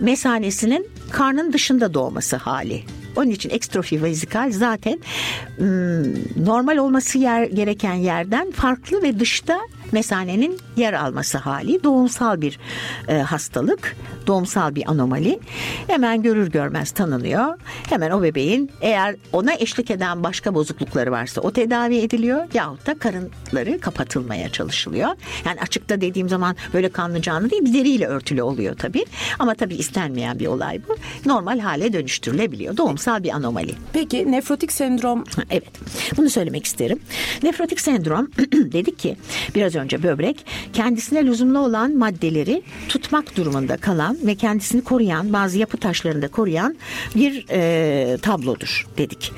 mesanesinin karnın dışında doğması hali. Onun için ekstrofi vezikal zaten normal olması yer, gereken yerden farklı ve dışta mesanenin yer alması hali doğumsal bir e, hastalık, doğumsal bir anomali. Hemen görür görmez tanınıyor. Hemen o bebeğin eğer ona eşlik eden başka bozuklukları varsa o tedavi ediliyor yahut da karınları kapatılmaya çalışılıyor. Yani açıkta dediğim zaman böyle kanlı canlı değil deriyle örtülü oluyor tabii. Ama tabii istenmeyen bir olay bu. Normal hale dönüştürülebiliyor. Doğumsal bir anomali. Peki nefrotik sendrom? Evet. Bunu söylemek isterim. Nefrotik sendrom dedik ki biraz önce böbrek kendisine lüzumlu olan maddeleri tutmak durumunda kalan ve kendisini koruyan bazı yapı taşlarında koruyan bir e, tablodur dedik.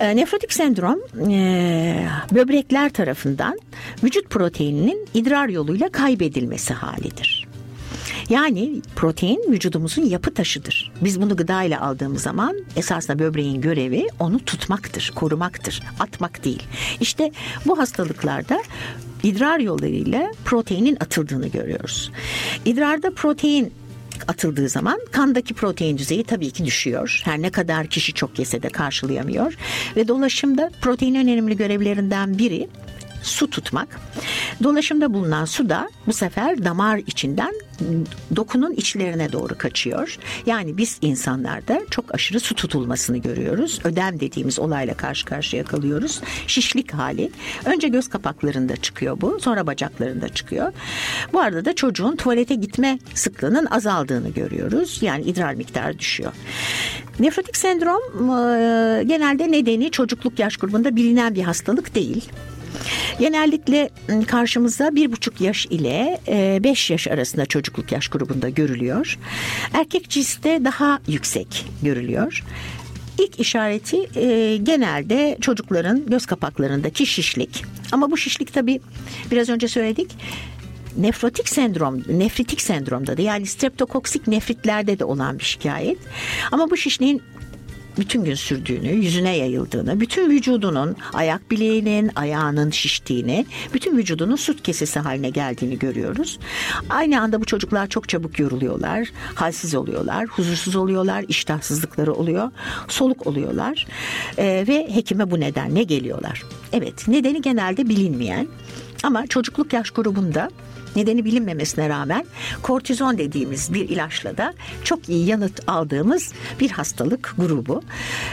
E, nefrotik sendrom e, böbrekler tarafından vücut proteininin idrar yoluyla kaybedilmesi halidir. Yani protein vücudumuzun yapı taşıdır. Biz bunu gıda ile aldığımız zaman esasında böbreğin görevi onu tutmaktır, korumaktır, atmak değil. İşte bu hastalıklarda idrar yollarıyla proteinin atıldığını görüyoruz. İdrarda protein atıldığı zaman kandaki protein düzeyi tabii ki düşüyor. Her ne kadar kişi çok yese de karşılayamıyor. Ve dolaşımda proteinin önemli görevlerinden biri su tutmak. Dolaşımda bulunan su da bu sefer damar içinden dokunun içlerine doğru kaçıyor. Yani biz insanlarda çok aşırı su tutulmasını görüyoruz. Ödem dediğimiz olayla karşı karşıya kalıyoruz. Şişlik hali. Önce göz kapaklarında çıkıyor bu. Sonra bacaklarında çıkıyor. Bu arada da çocuğun tuvalete gitme sıklığının azaldığını görüyoruz. Yani idrar miktarı düşüyor. Nefrotik sendrom genelde nedeni çocukluk yaş grubunda bilinen bir hastalık değil. Genellikle ıı, karşımıza bir buçuk yaş ile beş yaş arasında çocukluk yaş grubunda görülüyor. Erkek cinste daha yüksek görülüyor. İlk işareti e, genelde çocukların göz kapaklarındaki şişlik. Ama bu şişlik tabii biraz önce söyledik nefrotik sendrom, nefritik sendromda da yani streptokoksik nefritlerde de olan bir şikayet. Ama bu şişliğin bütün gün sürdüğünü, yüzüne yayıldığını, bütün vücudunun, ayak bileğinin, ayağının şiştiğini, bütün vücudunun süt kesesi haline geldiğini görüyoruz. Aynı anda bu çocuklar çok çabuk yoruluyorlar, halsiz oluyorlar, huzursuz oluyorlar, iştahsızlıkları oluyor, soluk oluyorlar ee, ve hekime bu nedenle geliyorlar. Evet, nedeni genelde bilinmeyen ama çocukluk yaş grubunda nedeni bilinmemesine rağmen kortizon dediğimiz bir ilaçla da çok iyi yanıt aldığımız bir hastalık grubu.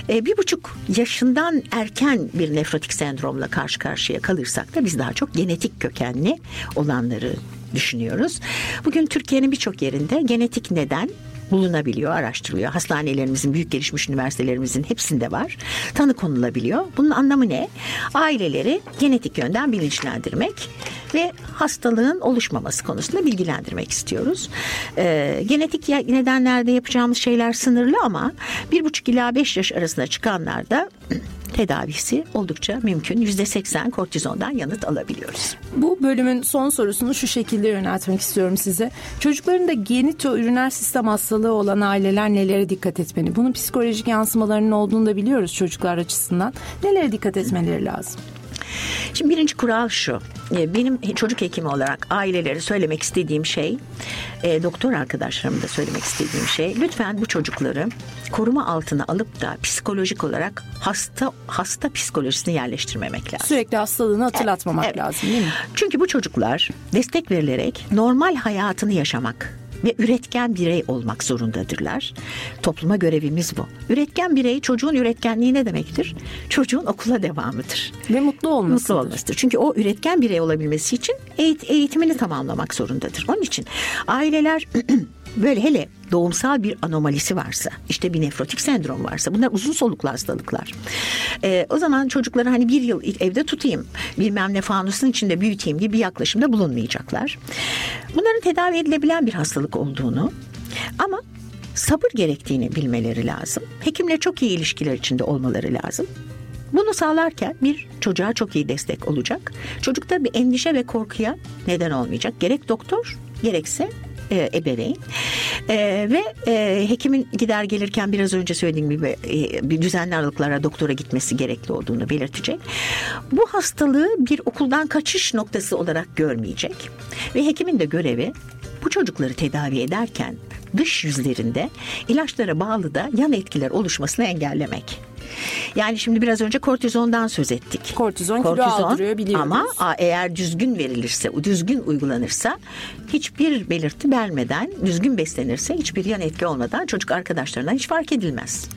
E, bir buçuk yaşından erken bir nefrotik sendromla karşı karşıya kalırsak da biz daha çok genetik kökenli olanları düşünüyoruz. Bugün Türkiye'nin birçok yerinde genetik neden bulunabiliyor, araştırılıyor. Hastanelerimizin, büyük gelişmiş üniversitelerimizin hepsinde var. Tanı konulabiliyor. Bunun anlamı ne? Aileleri genetik yönden bilinçlendirmek ve hastalığın oluşmaması konusunda bilgilendirmek istiyoruz. Ee, genetik nedenlerde yapacağımız şeyler sınırlı ama bir buçuk ila beş yaş arasında çıkanlarda tedavisi oldukça mümkün. Yüzde seksen kortizondan yanıt alabiliyoruz. Bu bölümün son sorusunu şu şekilde yöneltmek istiyorum size. Çocukların da genitoüriner sistem hastalığı olan aileler nelere dikkat etmeli? Bunun psikolojik yansımalarının olduğunu da biliyoruz çocuklar açısından. Nelere dikkat etmeleri lazım? Şimdi birinci kural şu. E, benim çocuk hekimi olarak ailelere söylemek istediğim şey, e, doktor arkadaşlarım da söylemek istediğim şey, lütfen bu çocukları koruma altına alıp da psikolojik olarak hasta hasta psikolojisini yerleştirmemek lazım. Sürekli hastalığını hatırlatmamak evet, evet. lazım değil mi? Çünkü bu çocuklar destek verilerek normal hayatını yaşamak ve üretken birey olmak zorundadırlar. Topluma görevimiz bu. Üretken birey çocuğun üretkenliği ne demektir? Çocuğun okula devamıdır. Ve mutlu olmasıdır. Mutlu olmasıdır. Çünkü o üretken birey olabilmesi için eğitimini tamamlamak zorundadır. Onun için aileler böyle hele doğumsal bir anomalisi varsa işte bir nefrotik sendrom varsa bunlar uzun soluklu hastalıklar. Ee, o zaman çocukları hani bir yıl evde tutayım bilmem ne fanusun içinde büyüteyim gibi bir yaklaşımda bulunmayacaklar. Bunların tedavi edilebilen bir hastalık olduğunu ama sabır gerektiğini bilmeleri lazım. Hekimle çok iyi ilişkiler içinde olmaları lazım. Bunu sağlarken bir çocuğa çok iyi destek olacak. Çocukta bir endişe ve korkuya neden olmayacak. Gerek doktor gerekse e, ebeveyn e, ve e, hekimin gider gelirken biraz önce söylediğim gibi e, bir düzenli aralıklara doktora gitmesi gerekli olduğunu belirtecek. Bu hastalığı bir okuldan kaçış noktası olarak görmeyecek ve hekimin de görevi bu çocukları tedavi ederken dış yüzlerinde ilaçlara bağlı da yan etkiler oluşmasını engellemek. Yani şimdi biraz önce kortizondan söz ettik. Kortizon, Kortizon kilo aldırıyor biliyoruz. Ama eğer düzgün verilirse, düzgün uygulanırsa hiçbir belirti vermeden, düzgün beslenirse hiçbir yan etki olmadan çocuk arkadaşlarından hiç fark edilmez.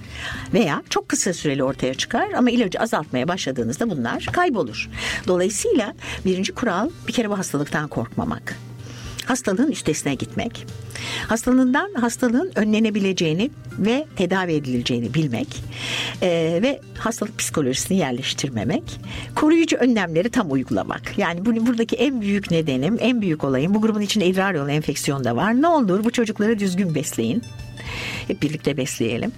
Veya çok kısa süreli ortaya çıkar ama ilacı azaltmaya başladığınızda bunlar kaybolur. Dolayısıyla birinci kural bir kere bu hastalıktan korkmamak hastalığın üstesine gitmek, hastalığından hastalığın önlenebileceğini ve tedavi edileceğini bilmek e, ve hastalık psikolojisini yerleştirmemek, koruyucu önlemleri tam uygulamak. Yani bunu buradaki en büyük nedenim, en büyük olayım bu grubun içinde idrar yolu enfeksiyonu da var. Ne olur bu çocukları düzgün besleyin. Hep birlikte besleyelim.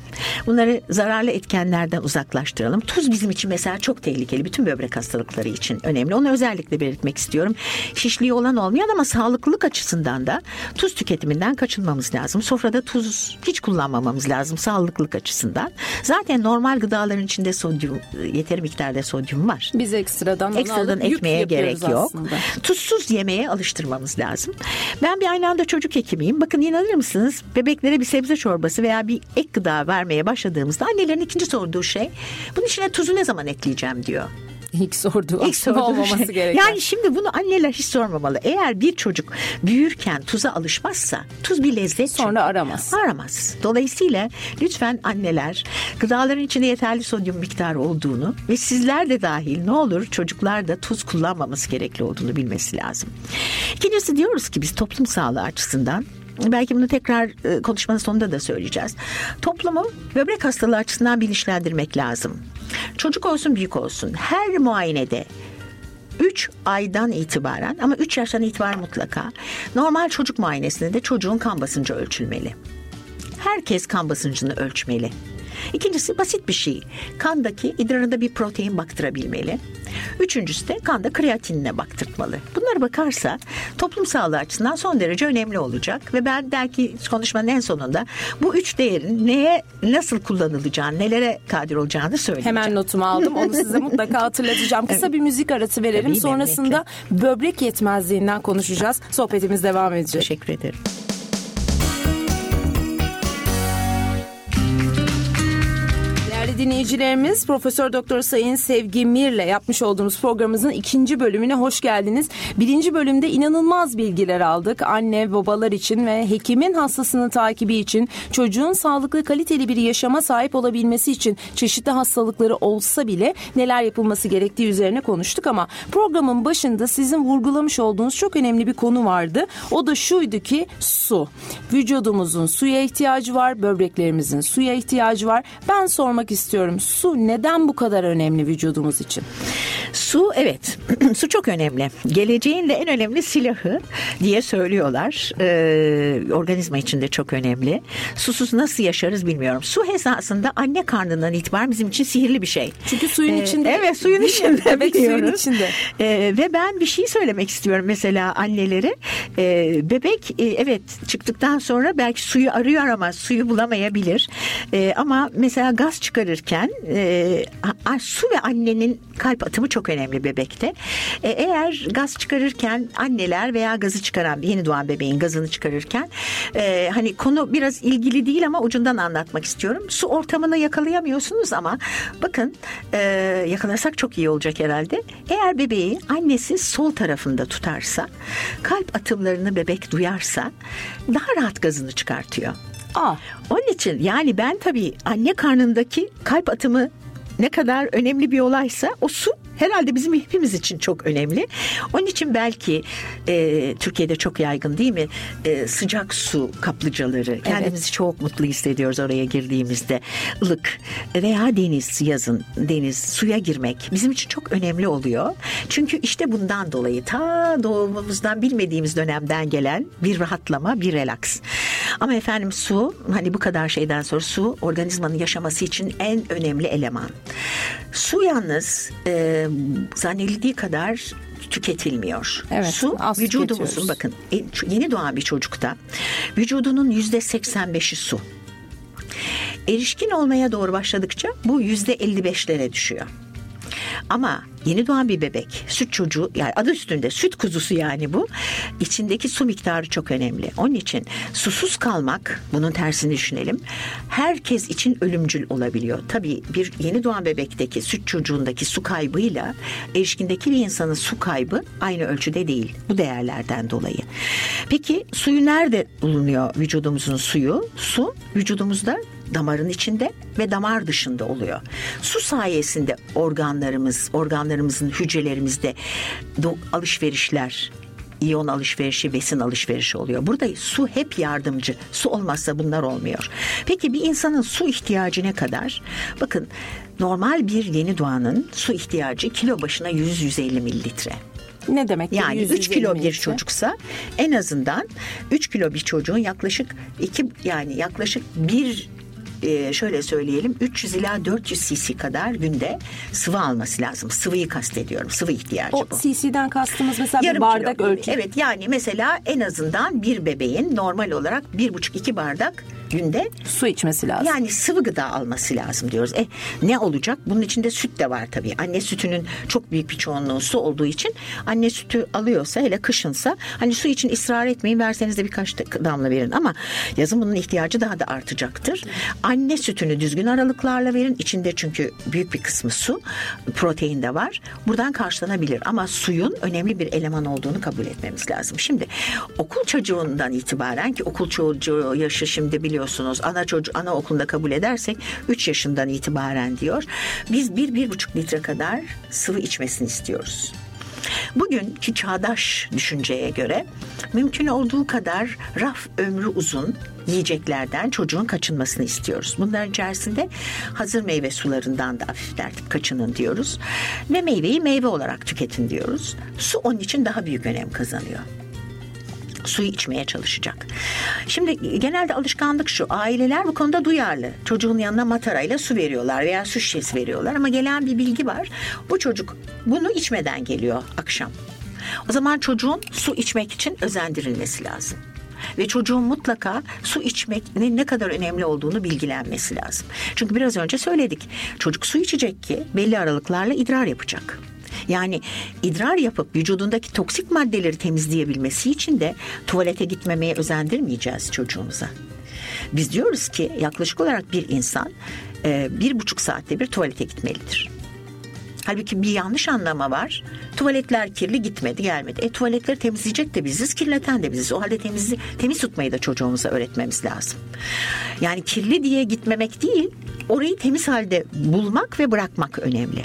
Bunları zararlı etkenlerden uzaklaştıralım. Tuz bizim için mesela çok tehlikeli. Bütün böbrek hastalıkları için önemli. Onu özellikle belirtmek istiyorum. Şişliği olan olmayan ama sağlıklılık açısından da tuz tüketiminden kaçınmamız lazım. Sofrada tuz hiç kullanmamamız lazım sağlıklık açısından. Zaten normal gıdaların içinde sodyum yeteri miktarda sodyum var. Biz ekstradan ekstradan ekmeğe gerek yok. Aslında. Tuzsuz yemeğe alıştırmamız lazım. Ben bir aynı anda çocuk hekimiyim. Bakın inanır mısınız? Bebeklere bir sebze çorbası veya bir ek gıda vermeye başladığımızda annelerin ikinci sorduğu şey bunun içine tuzu ne zaman ekleyeceğim diyor. İlk sorduğu İlk sorduğu olmaması şey. gereken. Yani şimdi bunu anneler hiç sormamalı. Eğer bir çocuk büyürken tuza alışmazsa tuz bir lezzet. Sonra aramaz. Aramaz. Dolayısıyla lütfen anneler gıdaların içinde yeterli sodyum miktarı olduğunu ve sizler de dahil ne olur çocuklar da tuz kullanmaması gerekli olduğunu bilmesi lazım. İkincisi diyoruz ki biz toplum sağlığı açısından belki bunu tekrar e, konuşmanın sonunda da söyleyeceğiz. Toplumu böbrek hastalığı açısından bilinçlendirmek lazım. Çocuk olsun büyük olsun her muayenede 3 aydan itibaren ama 3 yaştan itibaren mutlaka normal çocuk muayenesinde de çocuğun kan basıncı ölçülmeli. Herkes kan basıncını ölçmeli. İkincisi basit bir şey. Kandaki idrarında bir protein baktırabilmeli. Üçüncüsü de kanda kreatinine baktırtmalı. Bunlara bakarsa toplum sağlığı açısından son derece önemli olacak. Ve ben belki konuşmanın en sonunda bu üç değerin neye nasıl kullanılacağını, nelere kadir olacağını söyleyeceğim. Hemen notumu aldım. Onu size mutlaka hatırlatacağım. Kısa bir müzik arası verelim. Tabii, Sonrasında böbrek yetmezliğinden konuşacağız. Sohbetimiz devam edecek. Teşekkür ederim. Değerli dinleyicilerimiz Profesör Doktor Sayın Sevgi Mir'le yapmış olduğumuz programımızın ikinci bölümüne hoş geldiniz. Birinci bölümde inanılmaz bilgiler aldık. Anne babalar için ve hekimin hastasının takibi için çocuğun sağlıklı kaliteli bir yaşama sahip olabilmesi için çeşitli hastalıkları olsa bile neler yapılması gerektiği üzerine konuştuk ama programın başında sizin vurgulamış olduğunuz çok önemli bir konu vardı. O da şuydu ki su. Vücudumuzun suya ihtiyacı var, böbreklerimizin suya ihtiyacı var. Ben sormak istiyorum. Su neden bu kadar önemli vücudumuz için? Su evet su çok önemli. Geleceğin de en önemli silahı diye söylüyorlar. Ee, organizma için de çok önemli. Susuz nasıl yaşarız bilmiyorum. Su esasında anne karnından itibaren bizim için sihirli bir şey. Çünkü suyun Ee, içinde. Evet suyun içinde. Evet suyun içinde. Ee, ve ben bir şey söylemek istiyorum mesela annelere. Ee, bebek e, evet çıktıktan sonra belki suyu arıyor ama suyu bulamayabilir. Ee, ama mesela gaz çıkarırken e, su ve annenin kalp atımı çok önemli bebekte. Ee, eğer gaz çıkarırken anneler veya gazı çıkaran yeni doğan bebeğin gazını çıkarırken e, hani konu biraz ilgili değil ama ucundan anlatmak istiyorum. Su ortamını yakalayamıyorsunuz ama bakın e, yakalasak çok iyi olacak herhalde. Eğer bebeği annesi sol tarafında tutarsa kalp atımlarını bebek duyarsa daha rahat gazını çıkartıyor. Aa, Onun için yani ben tabii anne karnındaki kalp atımı ne kadar önemli bir olaysa o su herhalde bizim hepimiz için çok önemli. Onun için belki e, Türkiye'de çok yaygın değil mi? E, sıcak su kaplıcaları. Kendimizi çok mutlu hissediyoruz oraya girdiğimizde. Ilık veya deniz yazın deniz suya girmek bizim için çok önemli oluyor. Çünkü işte bundan dolayı ta doğumumuzdan bilmediğimiz dönemden gelen bir rahatlama, bir relaks. Ama efendim su hani bu kadar şeyden sonra su organizmanın yaşaması için en önemli eleman. Su yalnız e, zannedildiği kadar tüketilmiyor. Evet, Su vücudumuzun bakın e, yeni doğan bir çocukta vücudunun yüzde 85'i su. Erişkin olmaya doğru başladıkça bu yüzde 55'lere düşüyor. Ama yeni doğan bir bebek, süt çocuğu yani adı üstünde süt kuzusu yani bu. içindeki su miktarı çok önemli. Onun için susuz kalmak, bunun tersini düşünelim. Herkes için ölümcül olabiliyor. Tabii bir yeni doğan bebekteki süt çocuğundaki su kaybıyla erişkindeki bir insanın su kaybı aynı ölçüde değil. Bu değerlerden dolayı. Peki suyu nerede bulunuyor vücudumuzun suyu? Su vücudumuzda damarın içinde ve damar dışında oluyor. Su sayesinde organlarımız, organlarımızın hücrelerimizde alışverişler, iyon alışverişi, besin alışverişi oluyor. Burada su hep yardımcı. Su olmazsa bunlar olmuyor. Peki bir insanın su ihtiyacı ne kadar? Bakın normal bir yeni doğanın su ihtiyacı kilo başına 100-150 mililitre. ne demek? Yani 100, 3 kilo 150 bir çocuksa en azından 3 kilo bir çocuğun yaklaşık iki yani yaklaşık bir e, şöyle söyleyelim 300 ila 400 cc kadar günde sıvı alması lazım. Sıvıyı kastediyorum. Sıvı ihtiyacı O bu. cc'den kastımız mesela bir Yarım bardak kilo. ölçü. Evet yani mesela en azından bir bebeğin normal olarak bir buçuk iki bardak günde Su içmesi lazım. yani sıvı gıda alması lazım diyoruz. E ne olacak? Bunun içinde süt de var tabii. Anne sütünün çok büyük bir çoğunluğu su olduğu için anne sütü alıyorsa hele kışınsa hani su için ısrar etmeyin verseniz de birkaç da- damla verin ama yazın bunun ihtiyacı daha da artacaktır. Anne sütünü düzgün aralıklarla verin. İçinde çünkü büyük bir kısmı su, protein de var. Buradan karşılanabilir ama suyun önemli bir eleman olduğunu kabul etmemiz lazım. Şimdi okul çocuğundan itibaren ki okul çocuğu yaşı şimdi biliyorsunuz ana çocuğu ana okulunda kabul edersek 3 yaşından itibaren diyor. Biz bir bir buçuk litre kadar sıvı içmesini istiyoruz. Bugünkü çağdaş düşünceye göre mümkün olduğu kadar raf ömrü uzun yiyeceklerden çocuğun kaçınmasını istiyoruz. Bunların içerisinde hazır meyve sularından da hafifletip kaçının diyoruz. Ve meyveyi meyve olarak tüketin diyoruz. Su onun için daha büyük önem kazanıyor. Suyu içmeye çalışacak. Şimdi genelde alışkanlık şu. Aileler bu konuda duyarlı. Çocuğun yanına matarayla su veriyorlar veya su şişesi veriyorlar ama gelen bir bilgi var. Bu çocuk bunu içmeden geliyor akşam. O zaman çocuğun su içmek için özendirilmesi lazım ve çocuğun mutlaka su içmenin ne kadar önemli olduğunu bilgilenmesi lazım. Çünkü biraz önce söyledik. Çocuk su içecek ki belli aralıklarla idrar yapacak. Yani idrar yapıp vücudundaki toksik maddeleri temizleyebilmesi için de tuvalete gitmemeye özendirmeyeceğiz çocuğumuza. Biz diyoruz ki yaklaşık olarak bir insan e, bir buçuk saatte bir tuvalete gitmelidir. Halbuki bir yanlış anlama var. Tuvaletler kirli gitmedi gelmedi. E tuvaletleri temizleyecek de biziz kirleten de biziz. O halde temiz, temiz tutmayı da çocuğumuza öğretmemiz lazım. Yani kirli diye gitmemek değil orayı temiz halde bulmak ve bırakmak önemli.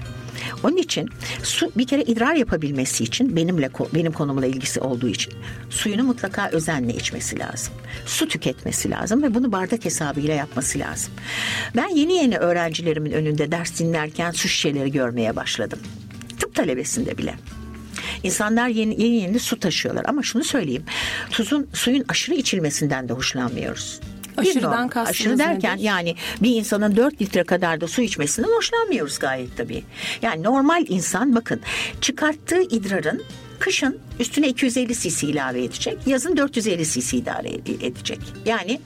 Onun için su bir kere idrar yapabilmesi için benimle benim konumla ilgisi olduğu için suyunu mutlaka özenle içmesi lazım. Su tüketmesi lazım ve bunu bardak hesabıyla yapması lazım. Ben yeni yeni öğrencilerimin önünde ders dinlerken su şişeleri görmeye başladım. Tıp talebesinde bile. İnsanlar yeni, yeni yeni su taşıyorlar ama şunu söyleyeyim. Tuzun suyun aşırı içilmesinden de hoşlanmıyoruz. Aşırıdan kastınız Aşırı derken nedir? yani bir insanın 4 litre kadar da su içmesinden hoşlanmıyoruz gayet tabii. Yani normal insan bakın çıkarttığı idrarın kışın üstüne 250 cc ilave edecek. Yazın 450 cc idare edecek. Yani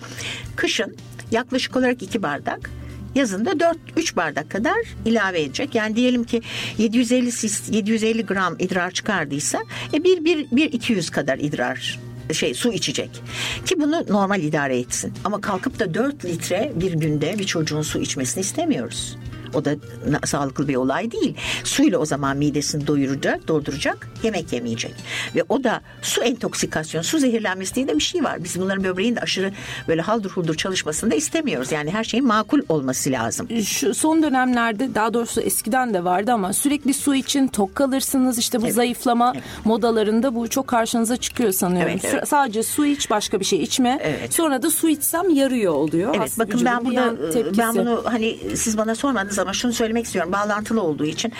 kışın yaklaşık olarak 2 bardak yazında 4 3 bardak kadar ilave edecek. Yani diyelim ki 750 750 gram idrar çıkardıysa e 1 1 1 200 kadar idrar şey su içecek. Ki bunu normal idare etsin. Ama kalkıp da 4 litre bir günde bir çocuğun su içmesini istemiyoruz. O da sağlıklı bir olay değil. Suyla o zaman midesini doyuracak, dolduracak, yemek yemeyecek. Ve o da su entoksikasyon, su zehirlenmesi diye de bir şey var. Biz bunların böbreğin de aşırı böyle haldır huldur çalışmasını da istemiyoruz. Yani her şeyin makul olması lazım. Şu son dönemlerde daha doğrusu eskiden de vardı ama sürekli su için tok kalırsınız. İşte bu evet. zayıflama evet. modalarında bu çok karşınıza çıkıyor sanıyorum. Evet, evet. Sadece su iç, başka bir şey içme. Evet. Sonra da su içsem yarıyor oluyor. Evet, Aslında bakın ben burada ben bunu hani siz bana sormadınız ama şunu söylemek istiyorum bağlantılı olduğu için.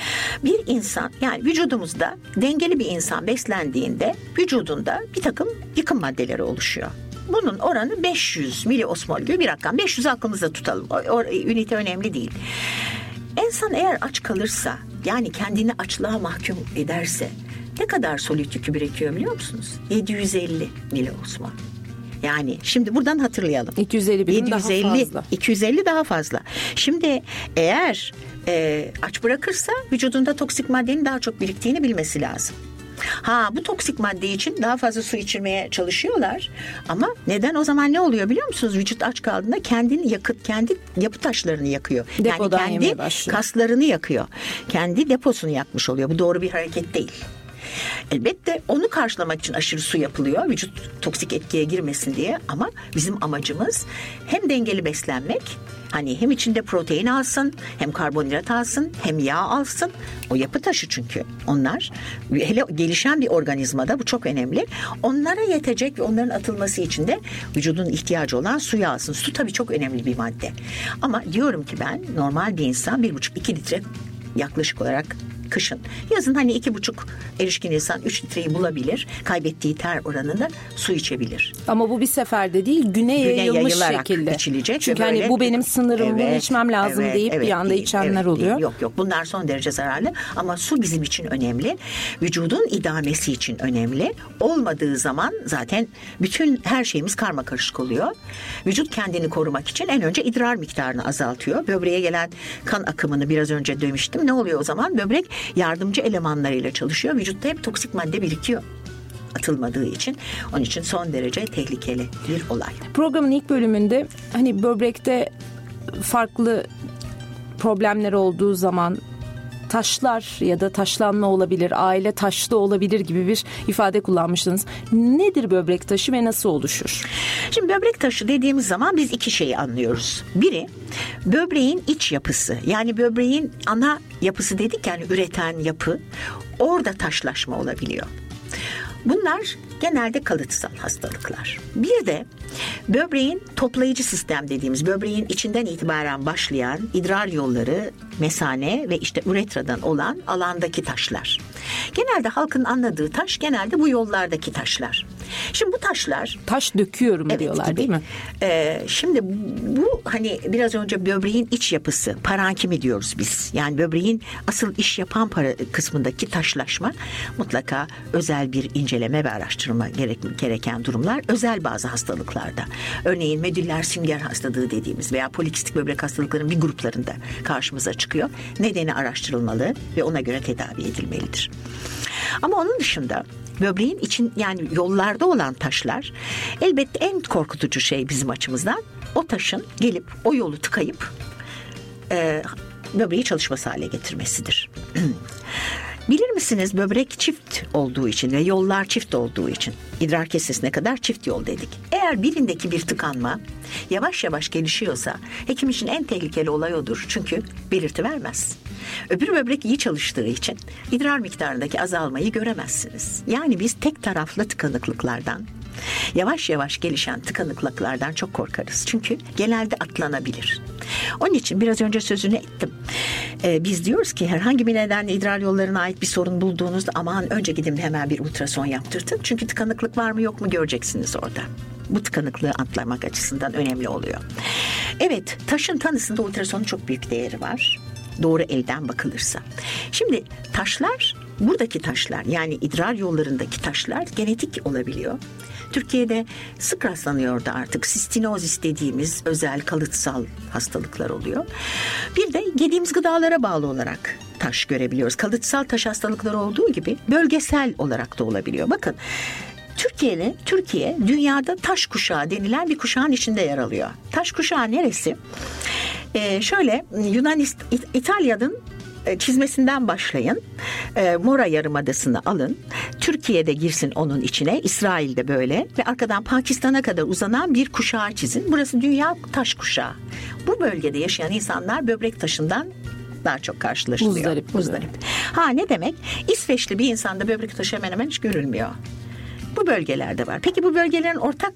Bir insan yani vücudumuzda dengeli bir insan beslendiğinde vücudunda bir takım yıkım maddeleri oluşuyor. Bunun oranı 500 miliosmol gibi bir rakam. 500 aklımızda tutalım. O, o, ünite önemli değil. İnsan eğer aç kalırsa yani kendini açlığa mahkum ederse ne kadar solit yükü birikiyor biliyor musunuz? 750 miliosmol. Yani şimdi buradan hatırlayalım. 250 bin 750, daha fazla. 250 daha fazla. Şimdi eğer e, aç bırakırsa vücudunda toksik maddenin daha çok biriktiğini bilmesi lazım. Ha bu toksik madde için daha fazla su içirmeye çalışıyorlar. Ama neden o zaman ne oluyor biliyor musunuz? Vücut aç kaldığında kendini yakıt, kendi yapı taşlarını yakıyor. Depodan yani kendi kaslarını yakıyor. Kendi deposunu yakmış oluyor. Bu doğru bir hareket değil. Elbette onu karşılamak için aşırı su yapılıyor vücut toksik etkiye girmesin diye ama bizim amacımız hem dengeli beslenmek Hani hem içinde protein alsın, hem karbonhidrat alsın, hem yağ alsın. O yapı taşı çünkü onlar. Hele gelişen bir organizmada bu çok önemli. Onlara yetecek ve onların atılması için de vücudun ihtiyacı olan suyu alsın. Su tabii çok önemli bir madde. Ama diyorum ki ben normal bir insan bir buçuk iki litre yaklaşık olarak kışın. Yazın hani iki buçuk erişkin insan üç litreyi bulabilir. Kaybettiği ter oranında su içebilir. Ama bu bir seferde değil güne, güne yayılmış şekilde. içilecek. Çünkü hani bu benim sınırım evet, bunu içmem lazım evet, deyip evet, bir anda değil, içenler evet, oluyor. Değil. Yok yok bunlar son derece zararlı ama su bizim için önemli. Vücudun idamesi için önemli. Olmadığı zaman zaten bütün her şeyimiz karma karışık oluyor. Vücut kendini korumak için en önce idrar miktarını azaltıyor. Böbreğe gelen kan akımını biraz önce demiştim. Ne oluyor o zaman? Böbrek yardımcı elemanlarıyla çalışıyor. Vücutta hep toksik madde birikiyor atılmadığı için onun için son derece tehlikeli bir olay. Programın ilk bölümünde hani böbrekte farklı problemler olduğu zaman taşlar ya da taşlanma olabilir, aile taşlı olabilir gibi bir ifade kullanmıştınız. Nedir böbrek taşı ve nasıl oluşur? Şimdi böbrek taşı dediğimiz zaman biz iki şeyi anlıyoruz. Biri böbreğin iç yapısı yani böbreğin ana yapısı dedik yani üreten yapı orada taşlaşma olabiliyor. Bunlar genelde kalıtsal hastalıklar. Bir de böbreğin toplayıcı sistem dediğimiz böbreğin içinden itibaren başlayan idrar yolları, mesane ve işte üretradan olan alandaki taşlar. Genelde halkın anladığı taş genelde bu yollardaki taşlar. Şimdi bu taşlar taş döküyorum evet, diyorlar gibi. değil mi? Ee, şimdi bu hani biraz önce böbreğin iç yapısı parankimi diyoruz biz. Yani böbreğin asıl iş yapan para kısmındaki taşlaşma mutlaka özel bir inceleme ve araştırma gerek, gereken durumlar özel bazı hastalıklarda. Örneğin medüller sünger hastalığı dediğimiz veya polikistik böbrek hastalıkların bir gruplarında karşımıza çıkıyor. Nedeni araştırılmalı ve ona göre tedavi edilmelidir. Ama onun dışında böbreğin için yani yollarda olan taşlar elbette en korkutucu şey bizim açımızdan o taşın gelip o yolu tıkayıp e, böbreği çalışması hale getirmesidir. Bilir misiniz böbrek çift olduğu için ve yollar çift olduğu için idrar kesesine kadar çift yol dedik. Eğer birindeki bir tıkanma yavaş yavaş gelişiyorsa hekim için en tehlikeli olay odur. Çünkü belirti vermez. Öbür böbrek iyi çalıştığı için idrar miktarındaki azalmayı göremezsiniz. Yani biz tek taraflı tıkanıklıklardan Yavaş yavaş gelişen tıkanıklıklardan çok korkarız. Çünkü genelde atlanabilir. Onun için biraz önce sözünü ettim. Ee, biz diyoruz ki herhangi bir nedenle idrar yollarına ait bir sorun bulduğunuzda aman önce gidin hemen bir ultrason yaptırtın. Çünkü tıkanıklık var mı yok mu göreceksiniz orada. Bu tıkanıklığı atlamak açısından önemli oluyor. Evet taşın tanısında ultrasonun çok büyük değeri var doğru elden bakılırsa. Şimdi taşlar buradaki taşlar yani idrar yollarındaki taşlar genetik olabiliyor. Türkiye'de sık rastlanıyor da artık sistinozis dediğimiz özel kalıtsal hastalıklar oluyor. Bir de yediğimiz gıdalara bağlı olarak taş görebiliyoruz. Kalıtsal taş hastalıkları olduğu gibi bölgesel olarak da olabiliyor. Bakın Türkiye'li Türkiye dünyada taş kuşağı denilen bir kuşağın içinde yer alıyor. Taş kuşağı neresi? Ee, şöyle Yunanistan İtalya'nın e, çizmesinden başlayın. E, Mora Yarımadası'nı alın. Türkiye'de girsin onun içine. İsrail'de böyle. Ve arkadan Pakistan'a kadar uzanan bir kuşağı çizin. Burası dünya taş kuşağı. Bu bölgede yaşayan insanlar böbrek taşından daha çok karşılaşılıyor. Muzdarip. Muzdarip. Ha ne demek? İsveçli bir insanda böbrek taşı hemen hemen hiç görülmüyor bu bölgelerde var. Peki bu bölgelerin ortak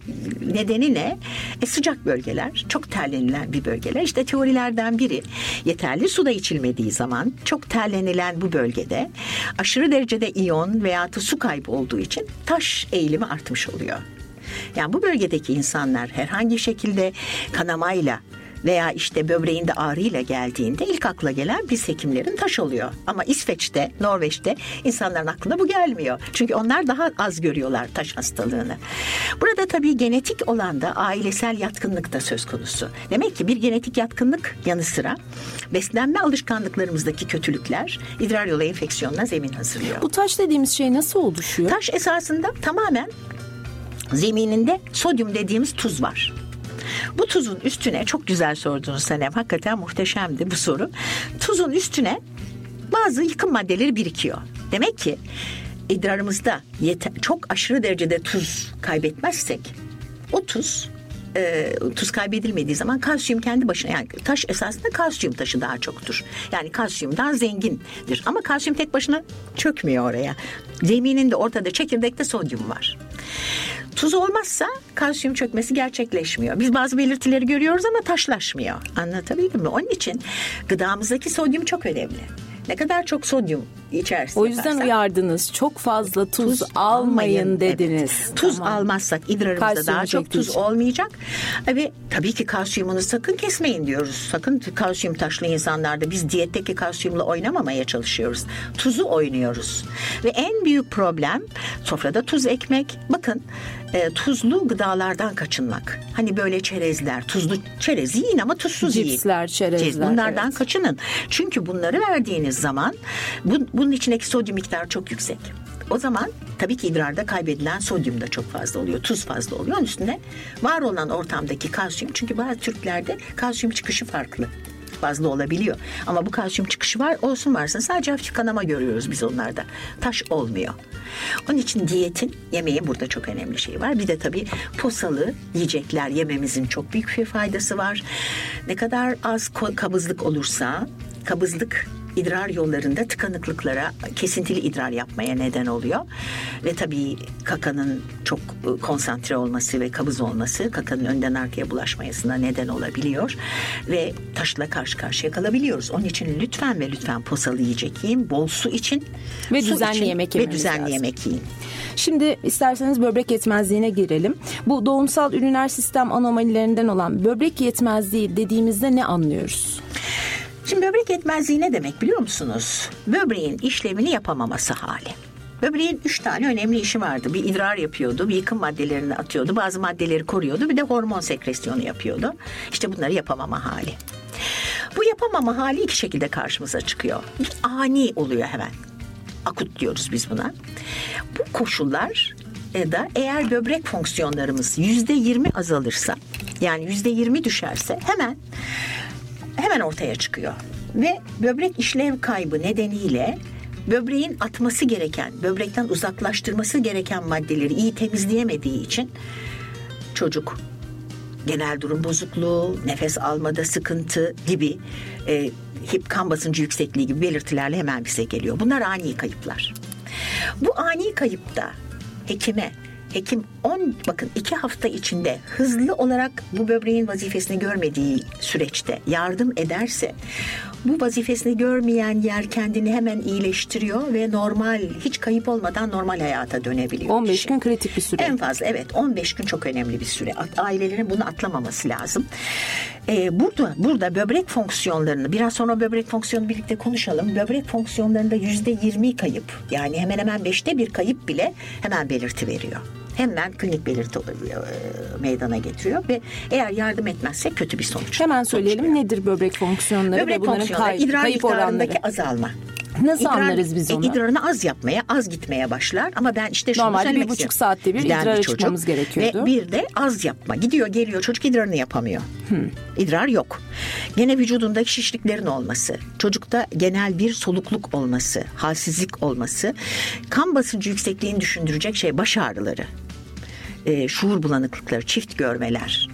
nedeni ne? E, sıcak bölgeler, çok terlenilen bir bölgeler. İşte teorilerden biri yeterli suda içilmediği zaman çok terlenilen bu bölgede aşırı derecede iyon veya da su kaybı olduğu için taş eğilimi artmış oluyor. Yani bu bölgedeki insanlar herhangi şekilde kanamayla veya işte böbreğinde ağrıyla geldiğinde ilk akla gelen biz hekimlerin taş oluyor. Ama İsveç'te, Norveç'te insanların aklına bu gelmiyor. Çünkü onlar daha az görüyorlar taş hastalığını. Burada tabii genetik olan da ailesel yatkınlık da söz konusu. Demek ki bir genetik yatkınlık yanı sıra beslenme alışkanlıklarımızdaki kötülükler idrar yolu enfeksiyonuna zemin hazırlıyor. Bu taş dediğimiz şey nasıl oluşuyor? Taş esasında tamamen zemininde sodyum dediğimiz tuz var. Bu tuzun üstüne çok güzel sordunuz Sanem. Hakikaten muhteşemdi bu soru. Tuzun üstüne bazı yıkım maddeleri birikiyor. Demek ki idrarımızda yeter, çok aşırı derecede tuz kaybetmezsek o tuz e, tuz kaybedilmediği zaman kalsiyum kendi başına yani taş esasında kalsiyum taşı daha çoktur. Yani kalsiyumdan zengindir ama kalsiyum tek başına çökmüyor oraya. Zemininde ortada çekirdekte sodyum var. Tuz olmazsa kalsiyum çökmesi gerçekleşmiyor. Biz bazı belirtileri görüyoruz ama taşlaşmıyor. Anlatabildim mi? Onun için gıdamızdaki sodyum çok önemli. Ne kadar çok sodyum içerisinde. O yüzden yaparsak, uyardınız. Çok fazla tuz, tuz almayın dediniz. Evet. Tuz tamam. almazsak idrarımızda kalsiyum daha çok tuz için. olmayacak. Ve tabii ki kalsiyumunu sakın kesmeyin diyoruz. Sakın kalsiyum taşlı insanlarda biz diyetteki kalsiyumla oynamamaya çalışıyoruz. Tuzu oynuyoruz. Ve en büyük problem sofrada tuz ekmek. Bakın e, tuzlu gıdalardan kaçınmak. Hani böyle çerezler, tuzlu çerez yiyin ama tuzsuz yiyin. Cipsler, çerezler. Bunlardan evet. kaçının. Çünkü bunları verdiğiniz zaman bu, bunun içindeki sodyum miktarı çok yüksek. O zaman tabii ki idrarda kaybedilen sodyum da çok fazla oluyor. Tuz fazla oluyor. Onun üstüne var olan ortamdaki kalsiyum çünkü bazı Türklerde kalsiyum çıkışı farklı fazla olabiliyor. Ama bu kalsiyum çıkışı var olsun varsın sadece hafif kanama görüyoruz biz onlarda. Taş olmuyor. Onun için diyetin yemeğin burada çok önemli şey var. Bir de tabii posalı yiyecekler yememizin çok büyük bir faydası var. Ne kadar az kabızlık olursa kabızlık idrar yollarında tıkanıklıklara, kesintili idrar yapmaya neden oluyor. Ve tabii kakanın çok e, konsantre olması ve kabız olması kakanın önden arkaya bulaşmayasına neden olabiliyor. Ve taşla karşı karşıya kalabiliyoruz. Onun için lütfen ve lütfen posalı yiyecek yiyin. Bol su için. Ve su düzenli için yemek Ve düzenli lazım. yemek yiyin. Şimdi isterseniz böbrek yetmezliğine girelim. Bu doğumsal üriner sistem anomalilerinden olan böbrek yetmezliği dediğimizde ne anlıyoruz? Şimdi böbrek yetmezliği ne demek biliyor musunuz? Böbreğin işlevini yapamaması hali. Böbreğin üç tane önemli işi vardı. Bir idrar yapıyordu, bir yıkım maddelerini atıyordu, bazı maddeleri koruyordu, bir de hormon sekresyonu yapıyordu. İşte bunları yapamama hali. Bu yapamama hali iki şekilde karşımıza çıkıyor. Bir ani oluyor hemen. Akut diyoruz biz buna. Bu koşullar e, da eğer böbrek fonksiyonlarımız yüzde yirmi azalırsa yani yüzde yirmi düşerse hemen hemen ortaya çıkıyor. Ve böbrek işlev kaybı nedeniyle böbreğin atması gereken, böbrekten uzaklaştırması gereken maddeleri iyi temizleyemediği için çocuk genel durum bozukluğu, nefes almada sıkıntı gibi e, hip kan basıncı yüksekliği gibi belirtilerle hemen bize geliyor. Bunlar ani kayıplar. Bu ani kayıpta hekime Hekim 10 bakın 2 hafta içinde hızlı olarak bu böbreğin vazifesini görmediği süreçte yardım ederse bu vazifesini görmeyen yer kendini hemen iyileştiriyor ve normal hiç kayıp olmadan normal hayata dönebiliyor. 15 kişi. gün kritik bir süre. En fazla evet 15 gün çok önemli bir süre. Ailelerin bunu atlamaması lazım. Ee, burada burada böbrek fonksiyonlarını biraz sonra böbrek fonksiyonu birlikte konuşalım. Böbrek fonksiyonlarında yüzde 20 kayıp yani hemen hemen beşte bir kayıp bile hemen belirti veriyor hemen klinik belirti e, meydana getiriyor ve eğer yardım etmezse kötü bir sonuç. Hemen söyleyelim sonuç nedir böbrek fonksiyonları böbrek ve bunların fonksiyonları, kay- idrar kayıp oranları? miktarındaki azalma. Nasıl İdrar- anlarız biz e, onu? İdrarını az yapmaya, az gitmeye başlar ama ben işte şunu Normalde bir söylemek buçuk istiyorum. saatte bir Giden idrara bir çıkmamız gerekiyordu. Ve bir de az yapma. Gidiyor geliyor çocuk idrarını yapamıyor. İdrar yok. Gene vücudundaki şişliklerin olması, çocukta genel bir solukluk olması, halsizlik olması, kan basıncı yüksekliğini düşündürecek şey baş ağrıları e, şuur bulanıklıkları, çift görmeler,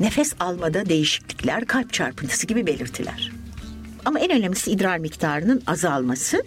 nefes almada değişiklikler, kalp çarpıntısı gibi belirtiler. Ama en önemlisi idrar miktarının azalması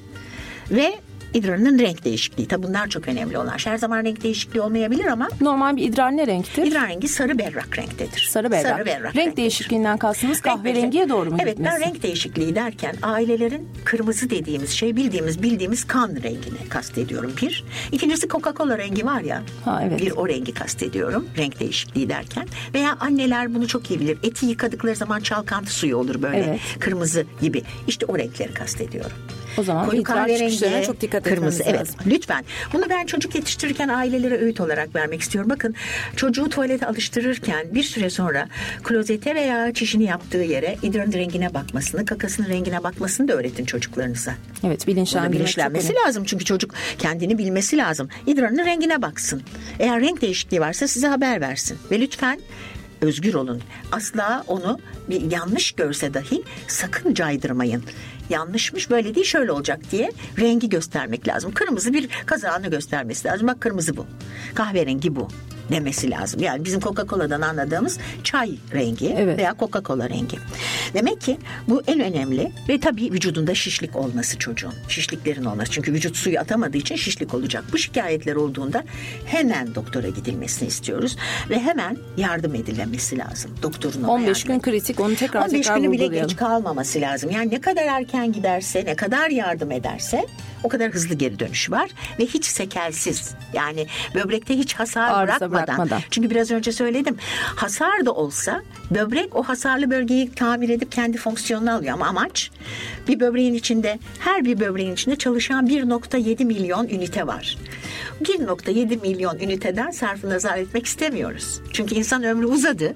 ve idrarının renk değişikliği. Tabi bunlar çok önemli olan. Her zaman renk değişikliği olmayabilir ama Normal bir idrar ne renktir? idrar rengi sarı berrak renktedir. Sarı berrak. Sarı berrak Renk renktedir. değişikliğinden kastınız kahverengiye doğru mu Evet gitmesi? ben renk değişikliği derken ailelerin kırmızı dediğimiz şey bildiğimiz bildiğimiz kan rengini kastediyorum bir. İkincisi Coca-Cola rengi var ya. Ha, evet. Bir o rengi kastediyorum renk değişikliği derken. Veya anneler bunu çok iyi bilir. Eti yıkadıkları zaman çalkantı suyu olur böyle Evet. kırmızı gibi. İşte o renkleri kastediyorum. O zaman Koyu kahverengi, çok dikkat kırmızı, evet, lazım. Lütfen. Bunu ben çocuk yetiştirirken ailelere öğüt olarak vermek istiyorum. Bakın çocuğu tuvalete alıştırırken bir süre sonra klozete veya çişini yaptığı yere idrarın rengine bakmasını, kakasının rengine bakmasını da öğretin çocuklarınıza. Evet bilinçlenmesi önemli. lazım çünkü çocuk kendini bilmesi lazım. İdrarının rengine baksın. Eğer renk değişikliği varsa size haber versin. Ve lütfen özgür olun. Asla onu bir yanlış görse dahi sakın caydırmayın. Yanlışmış böyle değil şöyle olacak diye rengi göstermek lazım. Kırmızı bir kazağını göstermesi lazım. Bak kırmızı bu. Kahverengi bu demesi lazım. Yani bizim Coca-Cola'dan anladığımız çay rengi Evet. veya Coca-Cola rengi. Demek ki bu en önemli ve tabii vücudunda şişlik olması çocuğun. Şişliklerin olması. Çünkü vücut suyu atamadığı için şişlik olacak. Bu şikayetler olduğunda hemen doktora gidilmesini istiyoruz ve hemen yardım edilmesi lazım. Doktorun ona 15 yardım gün kritik onu tekrar 15 tekrar günü bile geç kalmaması lazım. Yani ne kadar erken giderse, ne kadar yardım ederse o kadar hızlı geri dönüş var ve hiç sekelsiz. Yani böbrekte hiç hasar Arıza bırakmadan. Bırakmadan. Çünkü biraz önce söyledim. Hasar da olsa böbrek o hasarlı bölgeyi tamir edip kendi fonksiyonunu alıyor ama amaç bir böbreğin içinde her bir böbreğin içinde çalışan 1.7 milyon ünite var. 1.7 milyon üniteden sarfı nazar etmek istemiyoruz. Çünkü insan ömrü uzadı.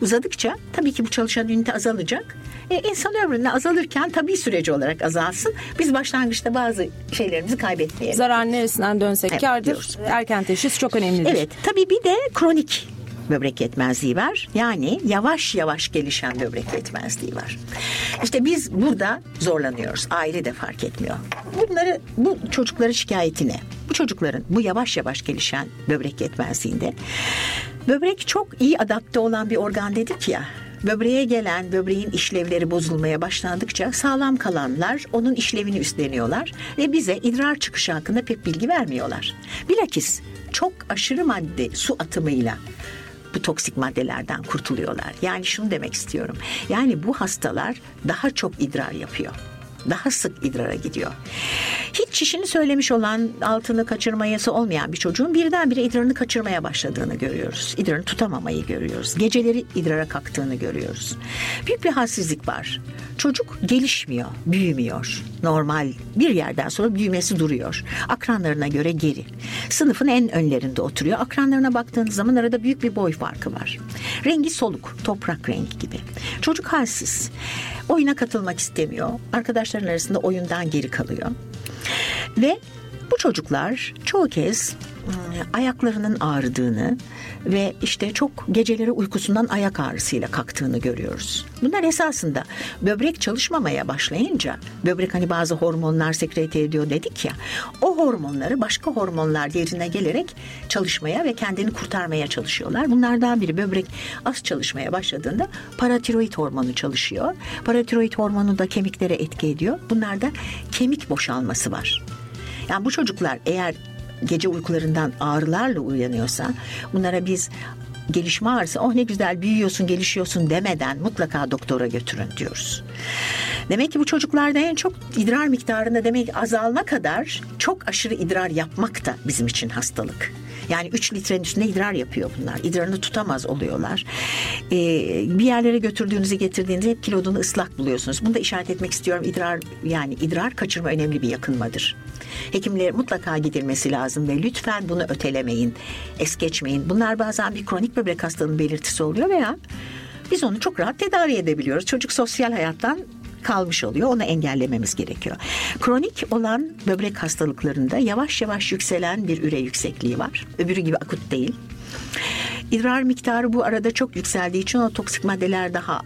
Uzadıkça tabii ki bu çalışan ünite azalacak. E, insan ömründe azalırken tabii süreci olarak azalsın. Biz başlangıçta bazı şeylerimizi kaybetmeyelim. Zarar neresinden dönsek Evet, kârdır. diyoruz. Erken teşhis çok önemlidir. Evet tabii bir de kronik böbrek yetmezliği var. Yani yavaş yavaş gelişen böbrek yetmezliği var. İşte biz burada zorlanıyoruz. Aile de fark etmiyor. Bunları bu çocukların şikayetine, bu çocukların bu yavaş yavaş gelişen böbrek yetmezliğinde böbrek çok iyi adapte olan bir organ dedik ya. Böbreğe gelen böbreğin işlevleri bozulmaya başlandıkça sağlam kalanlar onun işlevini üstleniyorlar ve bize idrar çıkışı hakkında pek bilgi vermiyorlar. Bilakis çok aşırı madde su atımıyla bu toksik maddelerden kurtuluyorlar. Yani şunu demek istiyorum. Yani bu hastalar daha çok idrar yapıyor daha sık idrara gidiyor. Hiç çişini söylemiş olan altını kaçırmayası olmayan bir çocuğun birdenbire idrarını kaçırmaya başladığını görüyoruz. İdrarını tutamamayı görüyoruz. Geceleri idrara kalktığını görüyoruz. Büyük bir halsizlik var. Çocuk gelişmiyor, büyümüyor. Normal bir yerden sonra büyümesi duruyor. Akranlarına göre geri. Sınıfın en önlerinde oturuyor. Akranlarına baktığınız zaman arada büyük bir boy farkı var. Rengi soluk, toprak rengi gibi. Çocuk halsiz. Oyuna katılmak istemiyor. Arkadaşların arasında oyundan geri kalıyor. Ve bu çocuklar çoğu kez ıı, ayaklarının ağrıdığını ve işte çok geceleri uykusundan ayak ağrısıyla kalktığını görüyoruz. Bunlar esasında böbrek çalışmamaya başlayınca böbrek hani bazı hormonlar sekrete ediyor dedik ya o hormonları başka hormonlar yerine gelerek çalışmaya ve kendini kurtarmaya çalışıyorlar. Bunlardan biri böbrek az çalışmaya başladığında paratiroid hormonu çalışıyor. Paratiroid hormonu da kemiklere etki ediyor. Bunlarda kemik boşalması var. Yani bu çocuklar eğer gece uykularından ağrılarla uyanıyorsa bunlara biz gelişme ağrısı oh ne güzel büyüyorsun gelişiyorsun demeden mutlaka doktora götürün diyoruz. Demek ki bu çocuklarda en çok idrar miktarında demek azalma kadar çok aşırı idrar yapmak da bizim için hastalık. Yani 3 litrenin üstünde idrar yapıyor bunlar. İdrarını tutamaz oluyorlar. Ee, bir yerlere götürdüğünüzü getirdiğinizde hep kilodunu ıslak buluyorsunuz. Bunu da işaret etmek istiyorum. İdrar yani idrar kaçırma önemli bir yakınmadır. Hekimlere mutlaka gidilmesi lazım ve lütfen bunu ötelemeyin, es geçmeyin. Bunlar bazen bir kronik böbrek hastalığının belirtisi oluyor veya biz onu çok rahat tedavi edebiliyoruz. Çocuk sosyal hayattan kalmış oluyor. Onu engellememiz gerekiyor. Kronik olan böbrek hastalıklarında yavaş yavaş yükselen bir üre yüksekliği var. Öbürü gibi akut değil. İdrar miktarı bu arada çok yükseldiği için o toksik maddeler daha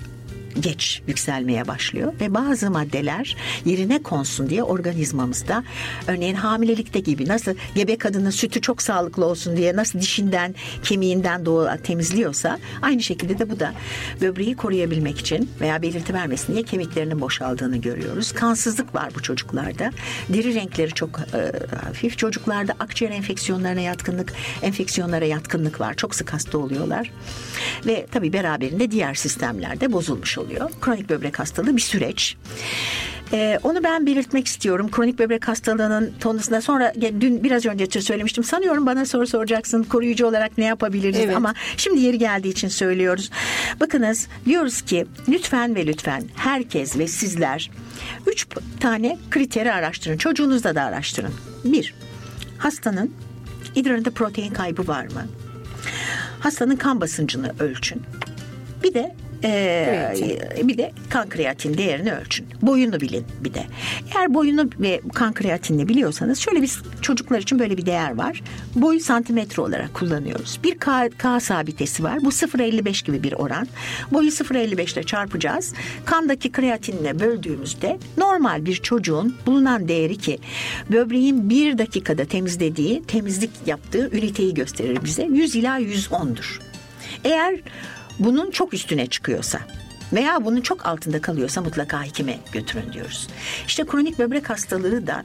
geç yükselmeye başlıyor ve bazı maddeler yerine konsun diye organizmamızda örneğin hamilelikte gibi nasıl gebe kadının sütü çok sağlıklı olsun diye nasıl dişinden kemiğinden doğu temizliyorsa aynı şekilde de bu da böbreği koruyabilmek için veya belirti vermesin diye kemiklerinin boşaldığını görüyoruz. Kansızlık var bu çocuklarda. Deri renkleri çok e, hafif. Çocuklarda akciğer enfeksiyonlarına yatkınlık, enfeksiyonlara yatkınlık var. Çok sık hasta oluyorlar. Ve tabii beraberinde diğer sistemlerde bozulmuş oluyor oluyor. Kronik böbrek hastalığı bir süreç. Ee, onu ben belirtmek istiyorum. Kronik böbrek hastalığının tonusunda sonra dün biraz önce söylemiştim. Sanıyorum bana soru soracaksın. Koruyucu olarak ne yapabiliriz? Evet. Ama şimdi yeri geldiği için söylüyoruz. Bakınız diyoruz ki lütfen ve lütfen herkes ve sizler üç tane kriteri araştırın. Çocuğunuzda da araştırın. Bir, hastanın idrarında protein kaybı var mı? Hastanın kan basıncını ölçün. Bir de ee, bir de kan kreatin değerini ölçün. Boyunu bilin bir de. Eğer boyunu ve kan kreatinini biliyorsanız şöyle bir çocuklar için böyle bir değer var. Boyu santimetre olarak kullanıyoruz. Bir K, K sabitesi var. Bu 0.55 gibi bir oran. Boyu 0.55 ile çarpacağız. Kandaki kreatinle böldüğümüzde normal bir çocuğun bulunan değeri ki böbreğin bir dakikada temizlediği, temizlik yaptığı üniteyi gösterir bize. 100 ila 110'dur. Eğer bunun çok üstüne çıkıyorsa veya bunun çok altında kalıyorsa mutlaka hekime götürün diyoruz. İşte kronik böbrek hastalığı da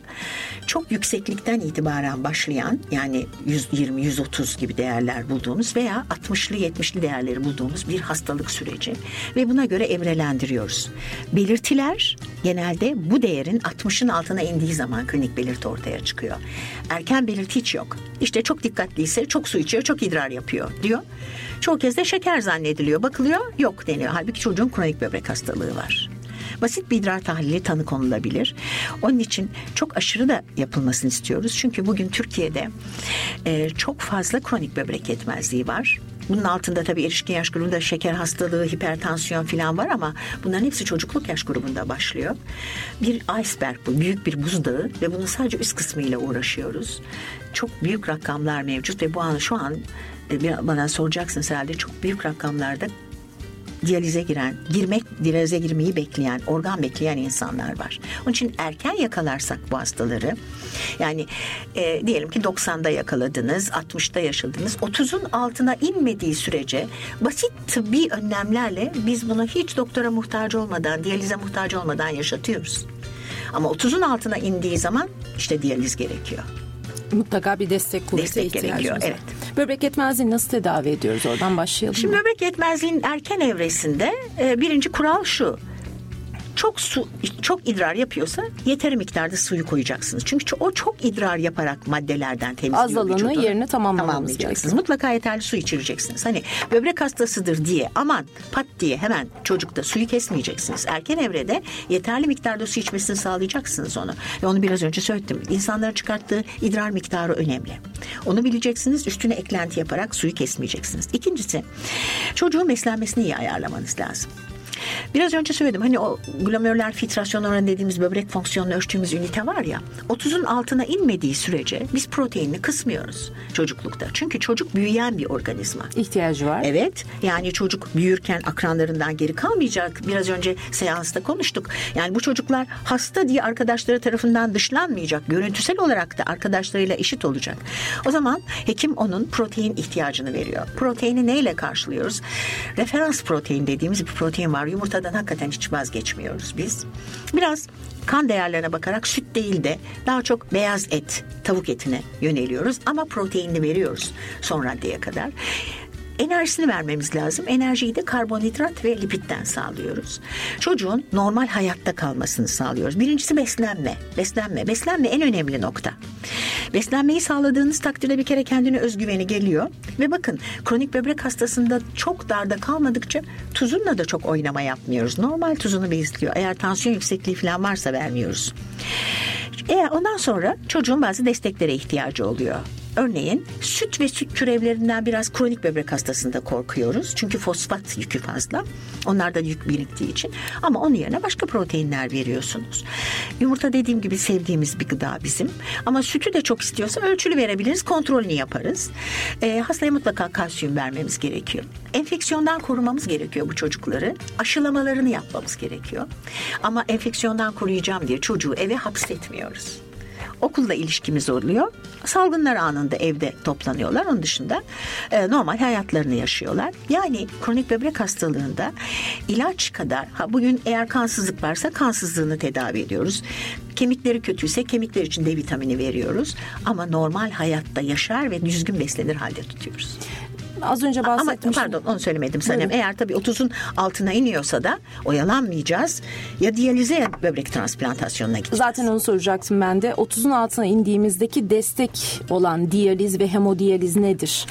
çok yükseklikten itibaren başlayan yani 120-130 gibi değerler bulduğumuz veya 60'lı 70'li değerleri bulduğumuz bir hastalık süreci ve buna göre evrelendiriyoruz. Belirtiler genelde bu değerin 60'ın altına indiği zaman klinik belirti ortaya çıkıyor. Erken belirti hiç yok. İşte çok dikkatliyse çok su içiyor, çok idrar yapıyor diyor. Çoğu kez de şeker zannediliyor. Bakılıyor yok deniyor. Halbuki çocuğun kronik böbrek hastalığı var. Basit bir idrar tahlili tanı konulabilir. Onun için çok aşırı da yapılmasını istiyoruz. Çünkü bugün Türkiye'de e, çok fazla kronik böbrek yetmezliği var. Bunun altında tabii erişkin yaş grubunda şeker hastalığı, hipertansiyon falan var ama bunların hepsi çocukluk yaş grubunda başlıyor. Bir iceberg bu, büyük bir buzdağı ve bunun sadece üst kısmıyla uğraşıyoruz. Çok büyük rakamlar mevcut ve bu an şu an bana soracaksınız herhalde çok büyük rakamlarda diyalize giren, girmek, diyalize girmeyi bekleyen, organ bekleyen insanlar var. Onun için erken yakalarsak bu hastaları, yani e, diyelim ki 90'da yakaladınız, 60'da yaşadınız, 30'un altına inmediği sürece basit tıbbi önlemlerle biz bunu hiç doktora muhtaç olmadan, diyalize muhtaç olmadan yaşatıyoruz. Ama 30'un altına indiği zaman işte diyaliz gerekiyor. Mutlaka bir destek kuvvete Destek gerekiyor, var. evet. Böbrek yetmezliğini nasıl tedavi ediyoruz? Oradan başlayalım. Şimdi mı? böbrek yetmezliğinin erken evresinde e, birinci kural şu. Çok su, çok idrar yapıyorsa yeteri miktarda suyu koyacaksınız. Çünkü o çok idrar yaparak maddelerden temizliyor Azalığını vücudu. yerine Tamamlayacaksınız. Mutlaka yeterli su içireceksiniz. Hani böbrek hastasıdır diye aman pat diye hemen çocukta suyu kesmeyeceksiniz. Erken evrede yeterli miktarda su içmesini sağlayacaksınız onu. Ve onu biraz önce söyledim. İnsanların çıkarttığı idrar miktarı önemli. Onu bileceksiniz. Üstüne eklenti yaparak suyu kesmeyeceksiniz. İkincisi çocuğun beslenmesini iyi ayarlamanız lazım. Biraz önce söyledim hani o glomerüler filtrasyon oranı dediğimiz böbrek fonksiyonunu ölçtüğümüz ünite var ya 30'un altına inmediği sürece biz proteinini kısmıyoruz çocuklukta. Çünkü çocuk büyüyen bir organizma. ihtiyacı var. Evet yani çocuk büyürken akranlarından geri kalmayacak. Biraz önce seansta konuştuk. Yani bu çocuklar hasta diye arkadaşları tarafından dışlanmayacak. Görüntüsel olarak da arkadaşlarıyla eşit olacak. O zaman hekim onun protein ihtiyacını veriyor. Proteini neyle karşılıyoruz? Referans protein dediğimiz bir protein var. Yumurtadan hakikaten hiç vazgeçmiyoruz biz. Biraz kan değerlerine bakarak süt değil de daha çok beyaz et, tavuk etine yöneliyoruz. Ama proteinini veriyoruz son raddeye kadar enerjisini vermemiz lazım. Enerjiyi de karbonhidrat ve lipitten sağlıyoruz. Çocuğun normal hayatta kalmasını sağlıyoruz. Birincisi beslenme. Beslenme. Beslenme en önemli nokta. Beslenmeyi sağladığınız takdirde bir kere kendine özgüveni geliyor. Ve bakın kronik böbrek hastasında çok darda kalmadıkça tuzunla da çok oynama yapmıyoruz. Normal tuzunu besliyor. Eğer tansiyon yüksekliği falan varsa vermiyoruz. Eğer ondan sonra çocuğun bazı desteklere ihtiyacı oluyor. Örneğin süt ve süt türevlerinden biraz kronik böbrek hastasında korkuyoruz. Çünkü fosfat yükü fazla. Onlarda yük biriktiği için. Ama onun yerine başka proteinler veriyorsunuz. Yumurta dediğim gibi sevdiğimiz bir gıda bizim. Ama sütü de çok istiyorsa ölçülü verebiliriz. Kontrolünü yaparız. Ee, hastaya mutlaka kalsiyum vermemiz gerekiyor. Enfeksiyondan korumamız gerekiyor bu çocukları. Aşılamalarını yapmamız gerekiyor. Ama enfeksiyondan koruyacağım diye çocuğu eve hapsetmiyoruz okulla ilişkimiz oluyor. Salgınlar anında evde toplanıyorlar. Onun dışında e, normal hayatlarını yaşıyorlar. Yani kronik böbrek hastalığında ilaç kadar ha bugün eğer kansızlık varsa kansızlığını tedavi ediyoruz. Kemikleri kötüyse kemikler için D vitamini veriyoruz. Ama normal hayatta yaşar ve düzgün beslenir halde tutuyoruz. Az önce Ama bahsetmiştim. pardon onu söylemedim Sanem. Buyurun. Eğer tabii 30'un altına iniyorsa da oyalanmayacağız. Ya diyalize ya böbrek transplantasyonuna gideceğiz. Zaten onu soracaktım ben de. 30'un altına indiğimizdeki destek olan diyaliz ve hemodiyaliz nedir?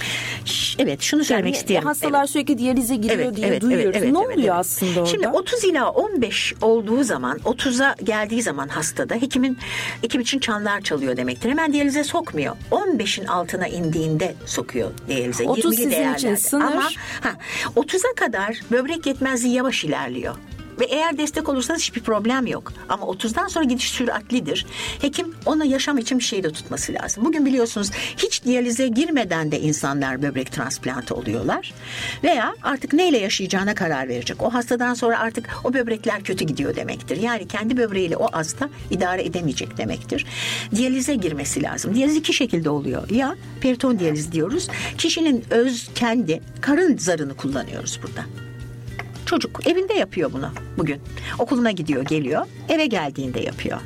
Evet şunu söylemek Yani isterim. Hastalar Evet. sürekli diyalize giriyor Evet, diye evet, duyuyoruz. evet, evet, ne evet, oluyor evet. aslında orada? Şimdi 30 ila 15 olduğu zaman 30'a geldiği zaman hastada hekimin hekim için çanlar çalıyor demektir. Hemen diyalize sokmuyor. 15'in altına indiğinde sokuyor diyalize. 30 20'li sizin için sınır. Ama ha, 30'a kadar böbrek yetmezliği yavaş ilerliyor. Ve eğer destek olursanız hiçbir problem yok. Ama 30'dan sonra gidiş süratlidir. Hekim ona yaşam için bir şey de tutması lazım. Bugün biliyorsunuz hiç diyalize girmeden de insanlar böbrek transplantı oluyorlar. Veya artık neyle yaşayacağına karar verecek. O hastadan sonra artık o böbrekler kötü gidiyor demektir. Yani kendi böbreğiyle o hasta idare edemeyecek demektir. Diyalize girmesi lazım. Diyaliz iki şekilde oluyor. Ya periton diyaliz diyoruz. Kişinin öz kendi karın zarını kullanıyoruz burada. Çocuk evinde yapıyor bunu bugün. Okuluna gidiyor, geliyor. Eve geldiğinde yapıyor.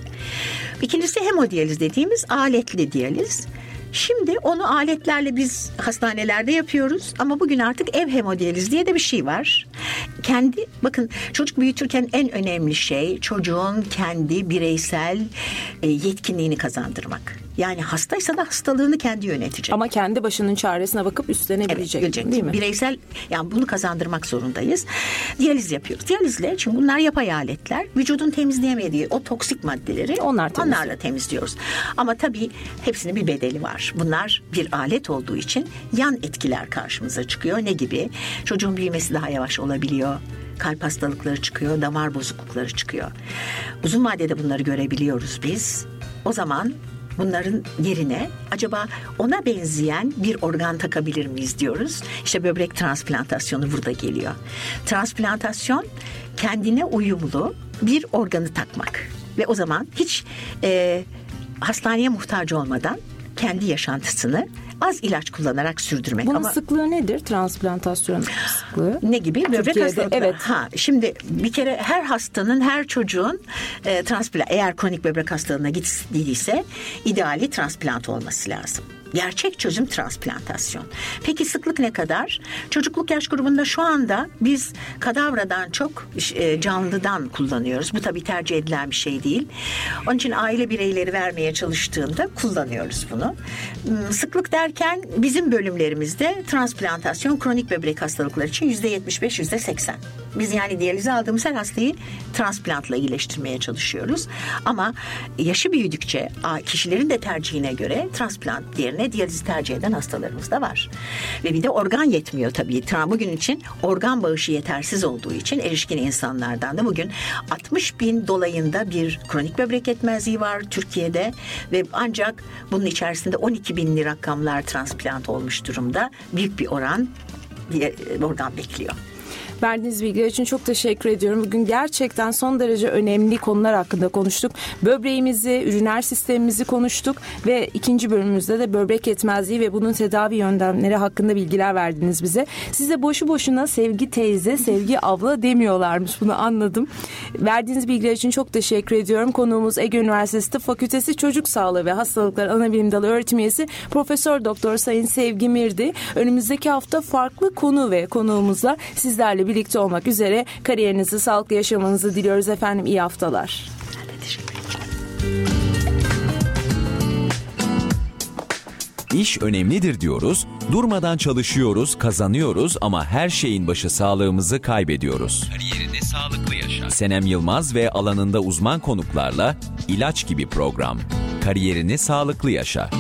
İkincisi hemodiyaliz dediğimiz aletli diyaliz. Şimdi onu aletlerle biz hastanelerde yapıyoruz ama bugün artık ev hemodiyaliz diye de bir şey var. Kendi bakın çocuk büyütürken en önemli şey çocuğun kendi bireysel e, yetkinliğini kazandırmak. Yani hastaysa da hastalığını kendi yönetecek. Ama kendi başının çaresine bakıp üstlenebilecek Evet, bilecek. değil mi? Bireysel yani bunu kazandırmak zorundayız. Diyaliz yapıyoruz. Diyalizle çünkü bunlar yapay aletler. Vücudun temizleyemediği o toksik maddeleri Onlar temizliyor. onlarla temizliyoruz. Ama tabii hepsinin bir bedeli var. Bunlar bir alet olduğu için yan etkiler karşımıza çıkıyor. Ne gibi? Çocuğun büyümesi daha yavaş olabiliyor. Kalp hastalıkları çıkıyor, damar bozuklukları çıkıyor. Uzun vadede bunları görebiliyoruz biz. O zaman bunların yerine acaba ona benzeyen bir organ takabilir miyiz diyoruz. İşte böbrek transplantasyonu burada geliyor. Transplantasyon kendine uyumlu bir organı takmak ve o zaman hiç e, hastaneye muhtaç olmadan kendi yaşantısını az ilaç kullanarak sürdürmek. Bunun Ama sıklığı nedir transplantasyon sıklığı? ne gibi? Böbrek hastalıkları. evet. Ha, şimdi bir kere her hastanın, her çocuğun e, transplant eğer kronik böbrek hastalığına gittiyse ideali transplant olması lazım. Gerçek çözüm transplantasyon. Peki sıklık ne kadar? Çocukluk yaş grubunda şu anda biz kadavradan çok e, canlıdan kullanıyoruz. Bu tabii tercih edilen bir şey değil. Onun için aile bireyleri vermeye çalıştığında kullanıyoruz bunu. Hmm, Sıklık derken bizim bölümlerimizde transplantasyon kronik böbrek hastalıkları için yüzde 75 yüzde 80. Biz yani diyalize aldığımız her hastayı transplantla iyileştirmeye çalışıyoruz. Ama yaşı büyüdükçe kişilerin de tercihine göre transplant yerine diyalizi tercih eden hastalarımız da var. Ve bir de organ yetmiyor tabii. Tra- Bugün için organ bağışı yetersiz olduğu için erişkin insanlardan da bugün 60 bin dolayında bir kronik böbrek yetmezliği var Türkiye'de ve ancak bunun içerisinde 12 binli rakamlar transplant olmuş durumda. Büyük bir oran diye organ bekliyor. Verdiğiniz bilgiler için çok teşekkür ediyorum. Bugün gerçekten son derece önemli konular hakkında konuştuk. Böbreğimizi, üriner sistemimizi konuştuk ve ikinci bölümümüzde de böbrek yetmezliği ve bunun tedavi yöntemleri hakkında bilgiler verdiniz bize. Size boşu boşuna sevgi teyze, sevgi abla demiyorlarmış bunu anladım. Verdiğiniz bilgiler için çok teşekkür ediyorum. Konuğumuz Ege Üniversitesi Tıp Fakültesi Çocuk Sağlığı ve Hastalıklar Anabilim Dalı öğretim üyesi Profesör Doktor Sayın Sevgi Mirdi. Önümüzdeki hafta farklı konu ve konuğumuzla sizlerle birlikte olmak üzere kariyerinizi, sağlıklı yaşamanızı diliyoruz efendim. İyi haftalar. İş önemlidir diyoruz, durmadan çalışıyoruz, kazanıyoruz ama her şeyin başı sağlığımızı kaybediyoruz. Kariyerinde sağlıklı yaşa. Senem Yılmaz ve alanında uzman konuklarla ilaç gibi program. Kariyerini sağlıklı yaşa.